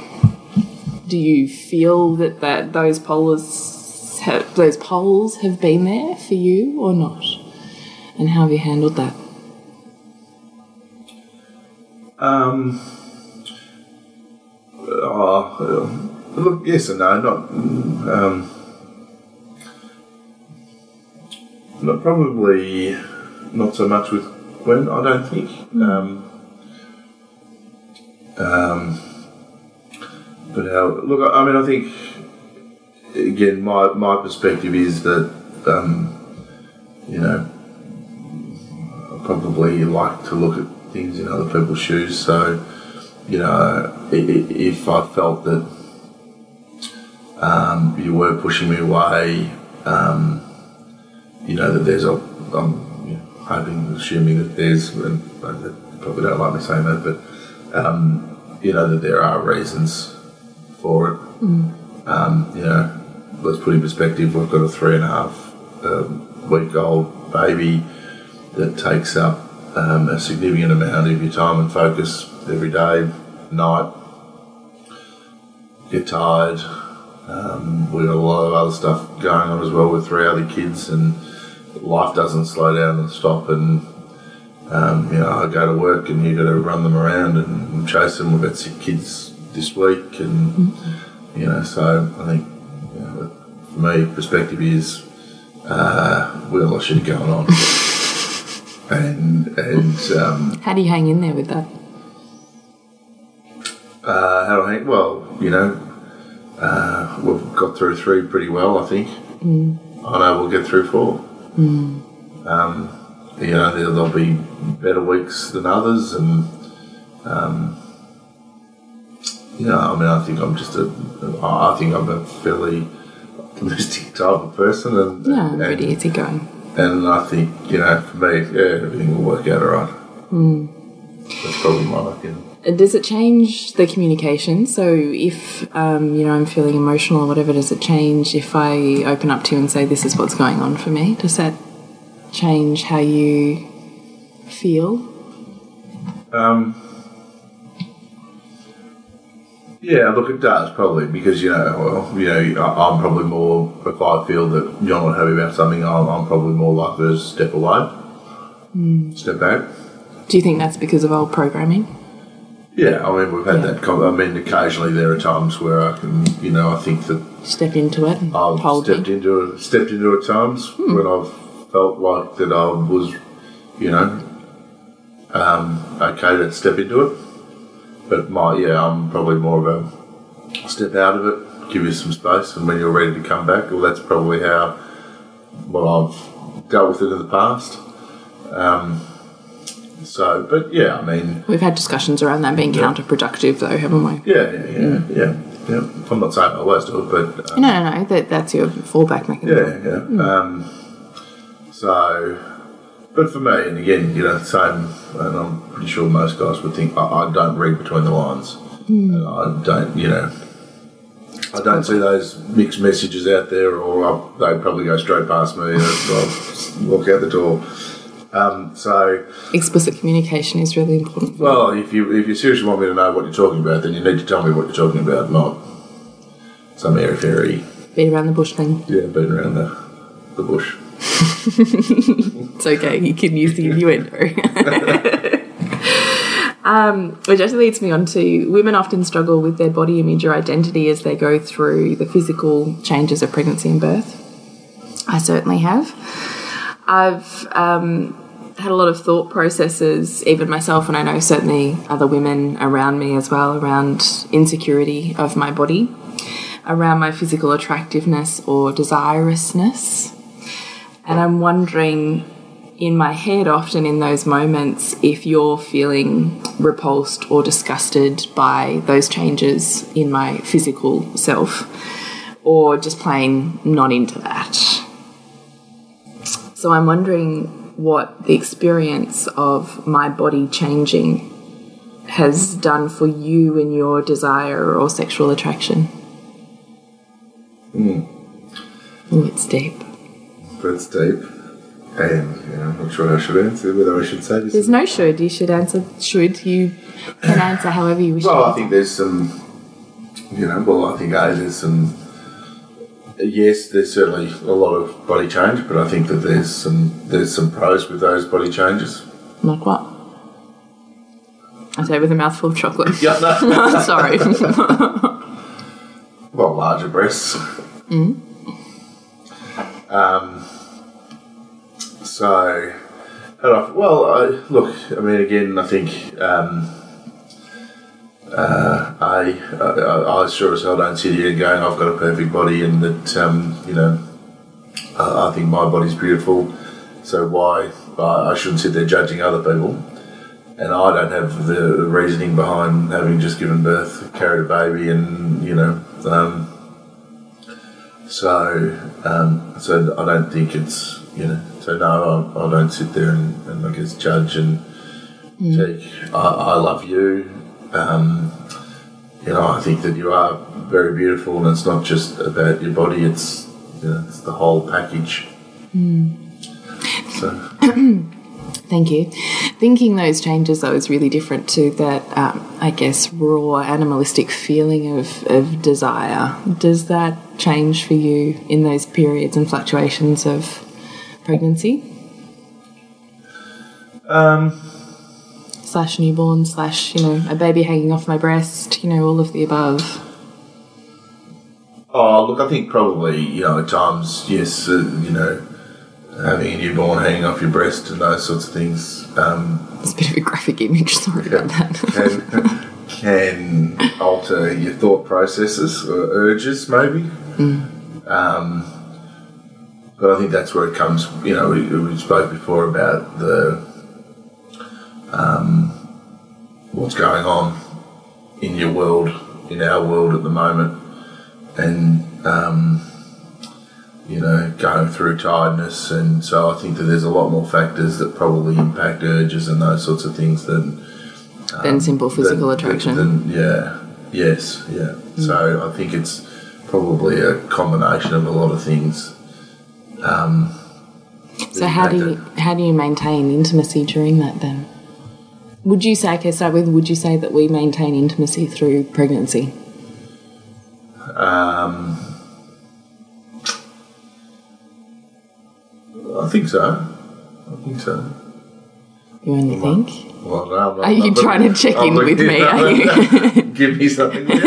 Do you feel that, that those polars have, those poles have been there for you or not? And how have you handled that? Um, oh, uh, look, yes and no. Not, um, not probably not so much with Gwen. I don't think. Um, um, but how? Look, I mean, I think again, my my perspective is that um, you know I probably like to look at things in other people's shoes. So, you know, if I felt that um, you were pushing me away, um, you know, that there's a, I'm you know, hoping, assuming that there's, and they probably don't like me saying that, but, um, you know, that there are reasons for it. Um, you know, let's put in perspective, we've got a three and a half um, week old baby that takes up um, a significant amount of your time and focus every day, night. Get tired. Um, we've got a lot of other stuff going on as well with three other kids, and life doesn't slow down and stop. And um, you know, I go to work, and you got to run them around and chase them. We've got sick kids this week, and you know, so I think you know, for me, perspective is uh, we, hell I should have gone on. And and um, How do you hang in there with that? uh, how do I? hang? Well, you know, uh, we've got through three pretty well, I think. Mm. I know we'll get through four. Um, you know, there, there'll be better weeks than others, and um, you know, I mean, I think I'm just a, I think I'm a fairly optimistic type of person, and Yeah, and, pretty easygoing. And I think you know, for me, yeah, everything will work out alright. That's probably my opinion. Uh, Does it change the communication? So if um, you know I'm feeling emotional or whatever, does it change if I open up to you and say this is what's going on for me? Does that change how you feel? Um, yeah, look, it does probably because you know, well, you know, I- I'm probably more if I feel that you're not happy about something, I'm, I'm probably more likely to step away, step back. Do you think that's because of old programming? Yeah, I mean, we've had Yeah. that. Com- I mean, occasionally there are times where I can, you know, I think that Step into it and I've hold stepped me. into it, stepped into it times when I've felt like that I was, you know, um, okay to step into it. But my yeah, I'm probably more of a step out of it, give you some space, and when you're ready to come back, well, that's probably how well I've dealt with it in the past. Um, so, but yeah, I mean, We've had discussions around that being counterproductive, though, haven't we? yeah, yeah, yeah, yeah. yeah. I'm not saying I always do it, but um, No, no, no. That that's your fallback mechanism. Yeah, yeah. Um, so, but for me, and again, you know, same, and I'm pretty sure most guys would think I, I don't read between the lines. And I don't, you know, I don't see those mixed messages out there, or they probably go straight past me and I'll walk out the door. Um, so, Explicit communication is really important. well, if you if you seriously want me to know what you're talking about, then you need to tell me what you're talking about, not some airy fairy, Beat around the bush thing. yeah, beating around the the bush. It's okay, you can use the innuendo. um, which actually leads me on to women often struggle with their body image or identity as they go through the physical changes of pregnancy and birth. I certainly have. I've um, had a lot of thought processes, even myself, and I know certainly other women around me as well, around insecurity of my body, around my physical attractiveness or desirousness. And I'm wondering in my head, often in those moments, if you're feeling repulsed or disgusted by those changes in my physical self, or just plain not into that. So I'm wondering what the experience of my body changing has done for you in your desire or sexual attraction. Oh, it's deep. That's deep. And you know, I'm not sure I should answer whether I should say this. There's no should. You should answer should. You can answer however you wish. well, I think there's some, you know, well, I think A, there's some, yes, there's certainly a lot of body change, but I think that there's some, there's some pros with those body changes. Like what? I say with a mouthful of chocolate. Yeah, no. Sorry. well, larger breasts. Mm. Um, so, do I- well, I, look, I mean, again, I think um, uh, I, I, I sure as hell don't sit here going, I've got a perfect body and that, um, you know, I, I think my body's beautiful, so why I, I shouldn't sit there judging other people. And I don't have the reasoning behind having just given birth, carried a baby, and you know, um, so um, so I don't think it's you know. So no, I, I don't sit there and, and I guess judge and take. I, I love you. Um, you know, I think that you are very beautiful, and it's not just about your body. It's you know, it's the whole package. So. Thank you. Thinking those changes though is really different to that, um, I guess, raw animalistic feeling of, of desire. Does that change for you in those periods and fluctuations of pregnancy? Um, Slash newborn, slash, you know, a baby hanging off my breast, you know, all of the above. Oh, look, I think probably, you know, at times, yes, uh, you know, having a newborn hanging off your breast and those sorts of things um, It's a bit of a graphic image. Sorry about that. can, can alter your thought processes or urges, maybe. Um, but I think that's where it comes. You know, we, we spoke before about the um, what's going on in your world, in our world at the moment, and um, you know, going through tiredness, and so I think that there's a lot more factors that probably impact urges and those sorts of things than Than simple physical than- attraction. than- yeah, yes, yeah. So I think it's probably a combination of a lot of things. Um, So how do you impact how do you maintain intimacy during that then? Would you say okay, start with would you say that we maintain intimacy through pregnancy? Um, I think so. I think so. You only think? Well, no, Are you trying to check I'm in with me? Are you? Give me something. Did I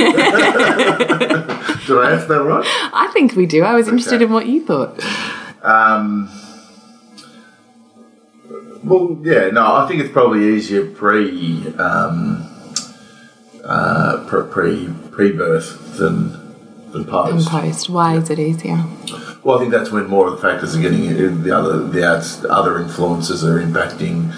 answer that right? I think we do. I was interested in what you thought. Um, well, yeah, no, I think it's probably easier pre um, uh, pre pre pre birth than post. post, why is it easier? Well, I think that's when more of the factors are getting the other the outs- other influences are impacting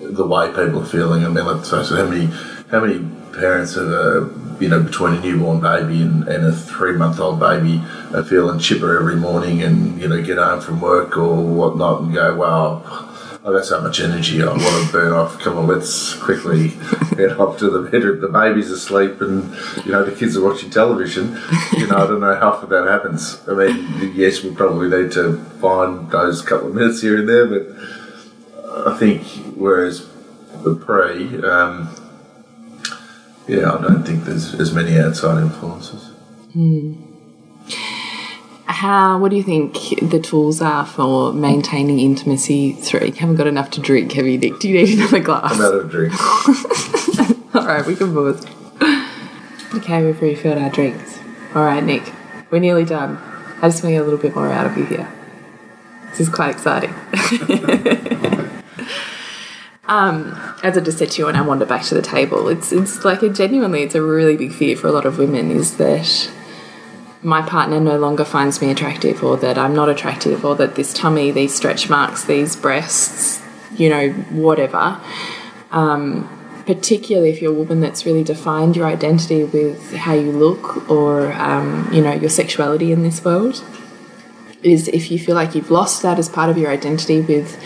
the way people are feeling. I mean, let's face it, how many how many parents have a you know between a newborn baby and, and a three month old baby are feeling chipper every morning and you know get home from work or whatnot and go, wow. I've got so much energy. I want to burn off. Come on, let's quickly head off to the bedroom. The baby's asleep, and you know the kids are watching television. You know, I don't know how often that happens. I mean, yes, we probably need to find those couple of minutes here and there, but I think whereas the pre, um, yeah, I don't think there's as many outside influences. How? What do you think the tools are for maintaining intimacy through? You haven't got enough to drink, have you, Nick? Do you need another glass? I'm out of drink. All right, we can pause. Okay, we've refilled our drinks. All right, Nick, we're nearly done. I just want to get a little bit more out of you here. This is quite exciting. um, as I just said to you when I wandered back to the table, it's it's like a genuinely, it's a really big fear for a lot of women is that my partner no longer finds me attractive, or that I'm not attractive, or that this tummy, these stretch marks, these breasts, you know, whatever. Particularly if you're a woman that's really defined your identity with how you look or um, you know your sexuality in this world is if you feel like you've lost that as part of your identity with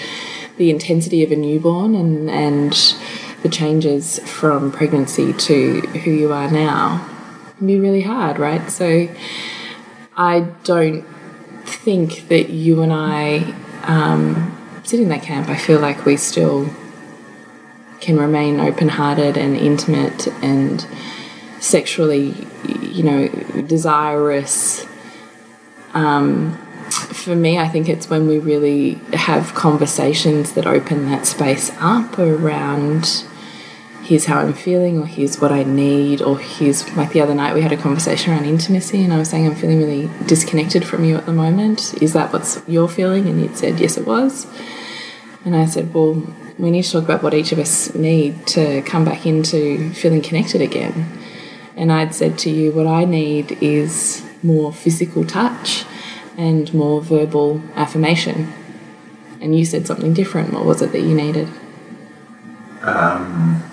the intensity of a newborn and and the changes from pregnancy to who you are now be really hard right so i don't think that you and i um, sit in that camp i feel like we still can remain open hearted and intimate and sexually, you know, desirous. Um, for me, I think it's when we really have conversations that open that space up around here's how I'm feeling, or here's what I need, or here's like the other night we had a conversation around intimacy, and I was saying I'm feeling really disconnected from you at the moment. Is that what's you're feeling? And you'd said yes, it was. And I said, well, we need to talk about what each of us need to come back into feeling connected again. And I'd said to you, what I need is more physical touch and more verbal affirmation. And you said something different. What was it that you needed? Um,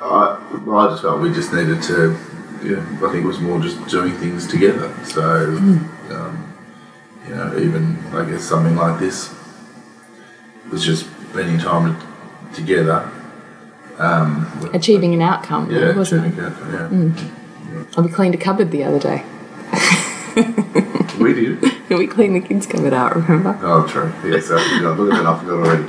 I, well, I just felt we just needed to. Yeah, I think it was more just doing things together. So, um, you know, even I guess something like this was just spending time together. Um, Achieving an outcome, yeah, wasn't achieving it? it, yeah. Oh, we cleaned a cupboard the other day. We did. We cleaned the kids' cupboard out, remember? Oh, true. Yes, I forgot. Look at that, I forgot already.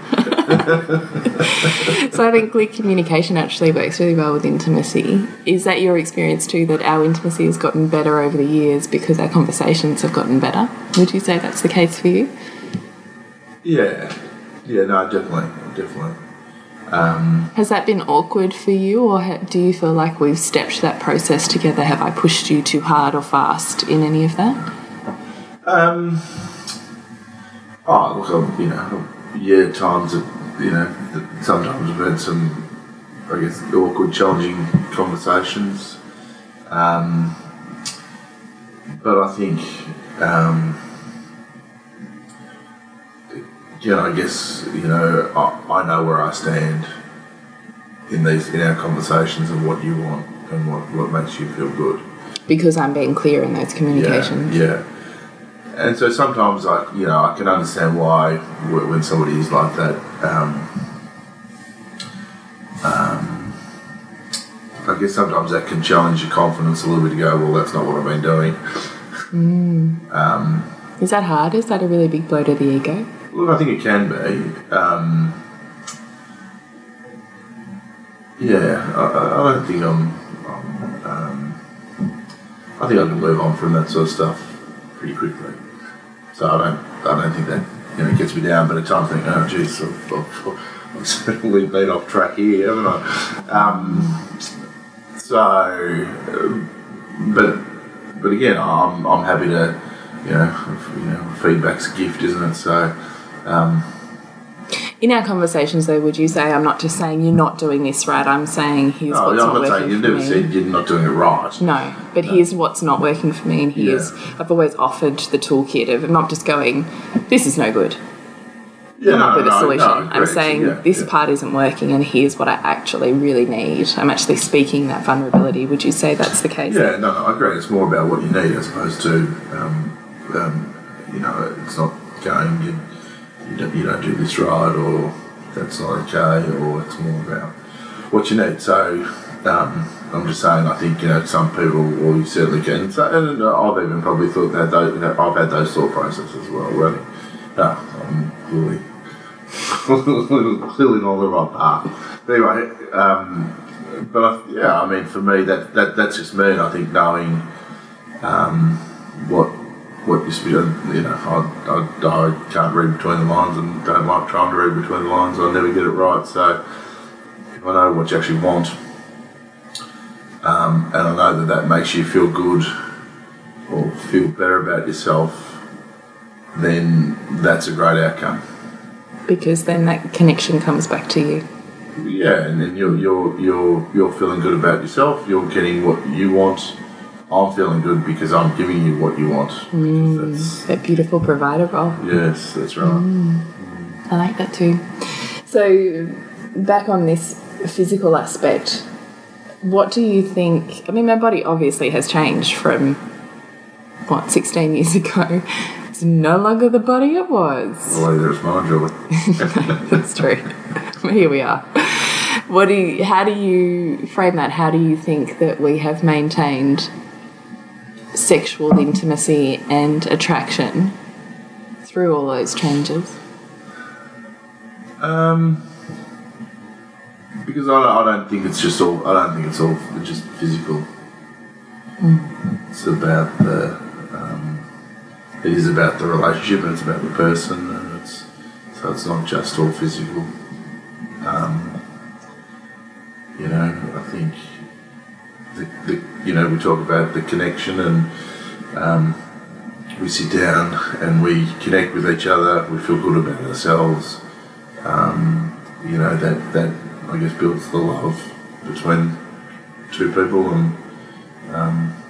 So I think clear communication actually works really well with intimacy. Is that your experience too, that our intimacy has gotten better over the years because our conversations have gotten better? Would you say that's the case for you? Yeah, yeah, no, definitely, definitely. Um, Has that been awkward for you, or ha- do you feel like we've stepped that process together? Have I pushed you too hard or fast in any of that? Um, Oh, look, I'm, you know, yeah, times that, you know, sometimes I've had some, I guess, awkward, challenging conversations. Um, but I think, um, again, I guess, you know, I, I know where I stand in these, in our conversations and what you want and what, what makes you feel good. Because I'm being clear in those communications. Yeah, yeah. And so sometimes, I, you know, I can understand why when somebody is like that. Um, um, I guess sometimes that can challenge your confidence a little bit to go, well, that's not what I've been doing. Is that hard? Is that a really big blow to the ego? Look, I think it can be. Um, yeah, I, I I don't think I'm. I'm um, I think I can move on from that sort of stuff pretty quickly. So I don't. I don't think that you know gets me down. But at times I think, oh, geez, I've, I've, I've certainly been off track here, haven't I? Um, so, um, but but again, I'm I'm happy to. You know, you know, feedback's a gift, isn't it? So, um, In our conversations, though, would you say I'm not just saying you're not doing this right? I'm saying here's No, what's I'm not not saying working you never me. said you're not doing it right. No, but here's what's not working for me, and here's I've always offered the toolkit of I'm not just going, this is no good. Yeah, Come up with a solution. no, I'm saying yeah, this yeah. part isn't working, and here's what I actually really need. I'm actually speaking that vulnerability. Would you say that's the case? Yeah, no, no, I agree. It's more about what you need as opposed to, um, um, you know, it's not going, you, you, don't, you do this right or that's not okay, or it's more about what you need. So, um, I'm just saying, I think, you know, some people, or you certainly can, so, and I've even probably thought that, those, that I've had those thought processes as well, really. No, I'm clearly, clearly not the right path. Anyway, um, but I, yeah, I mean, for me, that, that that's just me. And I think knowing um, what what you know, I, I, I can't read between the lines and don't like trying to read between the lines. I never get it right. So if I know what you actually want, um, and I know that that makes you feel good or feel better about yourself, then that's a great outcome. Because then that connection comes back to you. Yeah, and then you're you're you're you're feeling good about yourself. You're getting what you want. I'm feeling good because I'm giving you what you want. Mm, that's, That beautiful provider role. yes, that's right. Mm. I like that too. So, back on this physical aspect, what do you think? I mean, my body obviously has changed from what 16 years ago. It's no longer the body it was. Well, there's mine, Julie. That's true. Here we are. What do you, how do you frame that? How do you think that we have maintained sexual intimacy and attraction through all those changes? Um, because I don't, I don't think it's just all. I don't think it's all just physical. It's about the. Um, it is about the relationship, and it's about the person, and it's so it's not just all physical. Um, you know, I think the, the you know we talk about the connection and. Um, we sit down and we connect with each other. We feel good about ourselves. Um, you know that that I guess builds the love between two people, and um,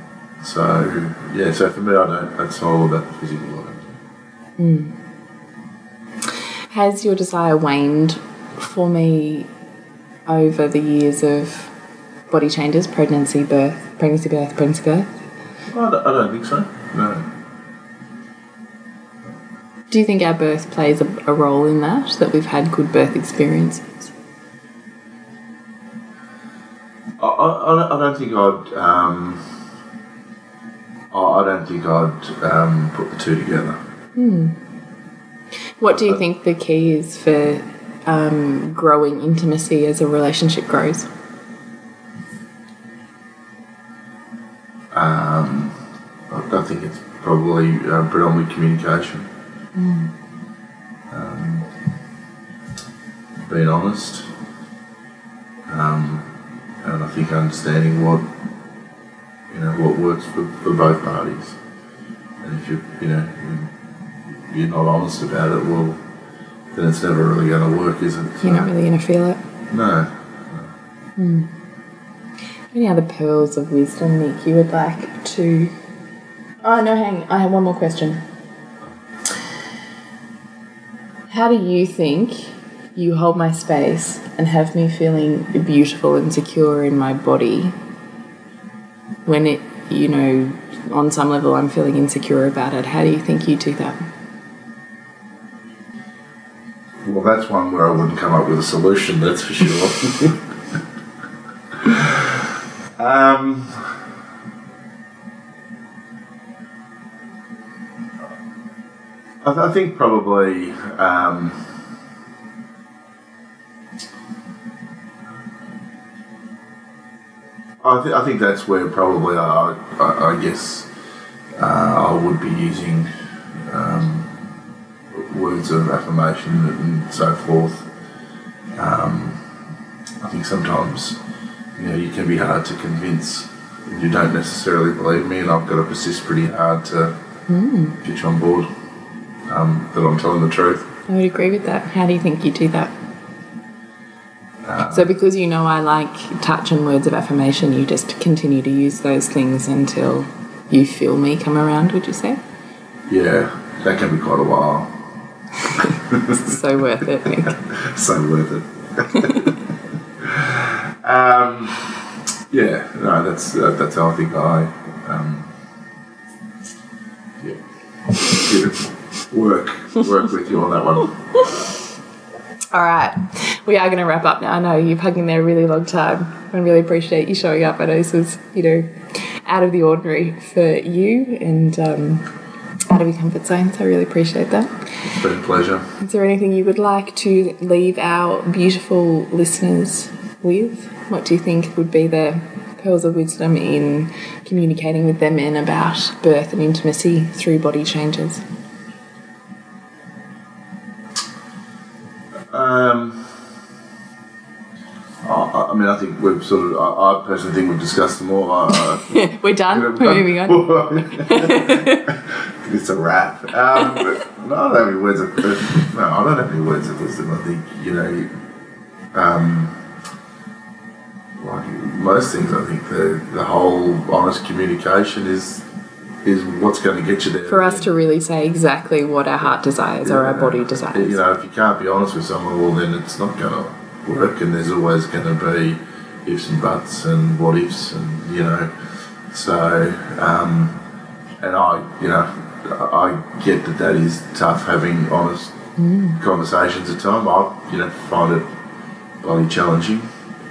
so yeah. So for me, I don't. Not all about the physical. Don't. Has your desire waned for me over the years of body changes, pregnancy, birth, pregnancy, birth, pregnancy, birth? I don't, I don't think so. No. Do you think our birth plays a, a role in that? That we've had good birth experiences? I, I, I don't- think I'd. Um, I I don't think I'd um, put the two together. Hmm. What do you think the key is for um, growing intimacy as a relationship grows? Um, I, think it's probably uh, predominantly communication. Um, being honest. Um, and I think understanding what you know what works for, for both parties. And if you you know you- you're not honest about it, well, then it's never really going to work, is it? You're not really going to feel it. No. Any other pearls of wisdom, Nick, you would like to? Oh no, hang. I have one more question. How do you think you hold my space and have me feeling beautiful and secure in my body when it, you know, on some level I'm feeling insecure about it? How do you think you do that? Well, that's one where I wouldn't come up with a solution, that's for sure. um, I, th- I think probably. Um, I, th- I think that's where probably I, I, I guess uh, I would be using um, words of affirmation and so forth. Um, I think sometimes you know you can be hard to convince. and You don't necessarily believe me, and I've got to persist pretty hard to get you on board um, that I'm telling the truth. I would agree with that. How do you think you do that? so, because you know I like touch and words of affirmation, you just continue to use those things until you feel me come around, would you say? Yeah, that can be quite a while. so worth it, Nick. so worth it. um, yeah, no, that's uh, that's how I think I um, yeah, work work with you on that one. All right, we are going to wrap up now. I know you've hung in there a really long time. I really appreciate you showing up. I know this was, you know, out of the ordinary for you and um, out of your comfort zone. So I really appreciate that. It's been a pleasure. Is there anything you would like to leave our beautiful listeners with? What do you think would be the pearls of wisdom in communicating with their men about birth and intimacy through body changes? Um, I, I mean, I think we've sort of. I, I personally think we've discussed them all. I, We're done. We're moving on. it's a wrap. Um, no, I don't have any words of no, I don't have any words of wisdom. I think you know, um, like most things, I think the the whole honest communication is is what's going to get you there. For us to really say exactly what our heart desires or our body desires. You know, if you can't be honest with someone, well, then it's not going to work, and there's always going to be ifs and buts and what ifs, and you know, so um, and I, you know, I get that that is tough having honest conversations at times. I, you know, find it bloody challenging.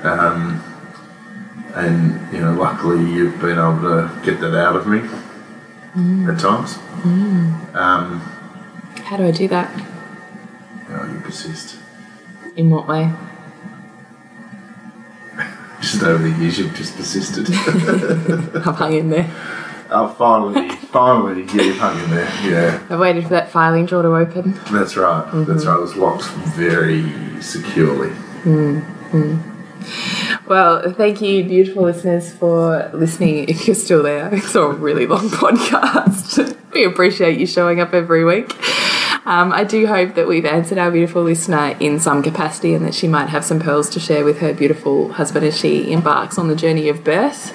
Um, and you know, luckily you've been able to get that out of me mm. at times. Mm. Um, How do I do that? you know, you persist. In what way? Just over the years, you've just persisted. I've hung in there. oh, finally, finally, yeah, you've hung in there. Yeah, I've waited for that filing drawer to open. that's right. That's mm-hmm. right. It was locked very securely. Mm, Well, thank you, beautiful listeners, for listening. If you're still there, it's a really long podcast. we appreciate you showing up every week. Um, I do hope that we've answered our beautiful listener in some capacity and that she might have some pearls to share with her beautiful husband as she embarks on the journey of birth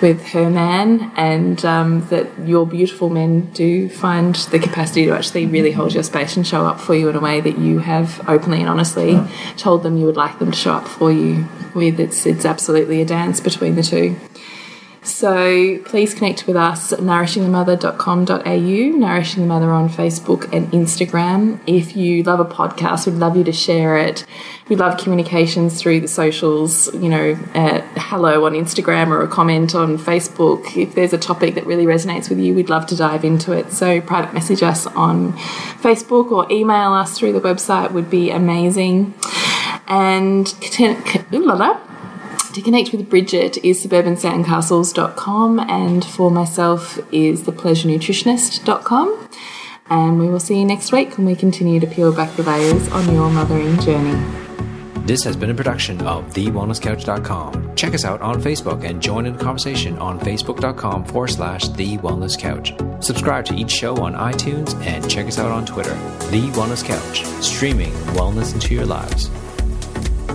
with her man, and um, that your beautiful men do find the capacity to actually really hold your space and show up for you in a way that you have openly and honestly told them you would like them to show up for you with. It's, it's absolutely a dance between the two. So please connect with us at nourishingthemother.com.au, Nourishing the Mother on Facebook and Instagram. If you love a podcast, we'd love you to share it. We love communications through the socials, you know, at hello on Instagram or a comment on Facebook. If there's a topic that really resonates with you, we'd love to dive into it. So private message us on Facebook or email us through the website would be amazing. And. To connect with Bridget is suburbansandcastles.com and for myself is thepleasurenutritionist.com. And we will see you next week when we continue to peel back the layers on your mothering journey. This has been a production of TheWellnessCouch.com. Check us out on Facebook and join in the conversation on Facebook.com forward slash The Wellness Couch. Subscribe to each show on iTunes and check us out on Twitter. The Wellness Couch, streaming wellness into your lives.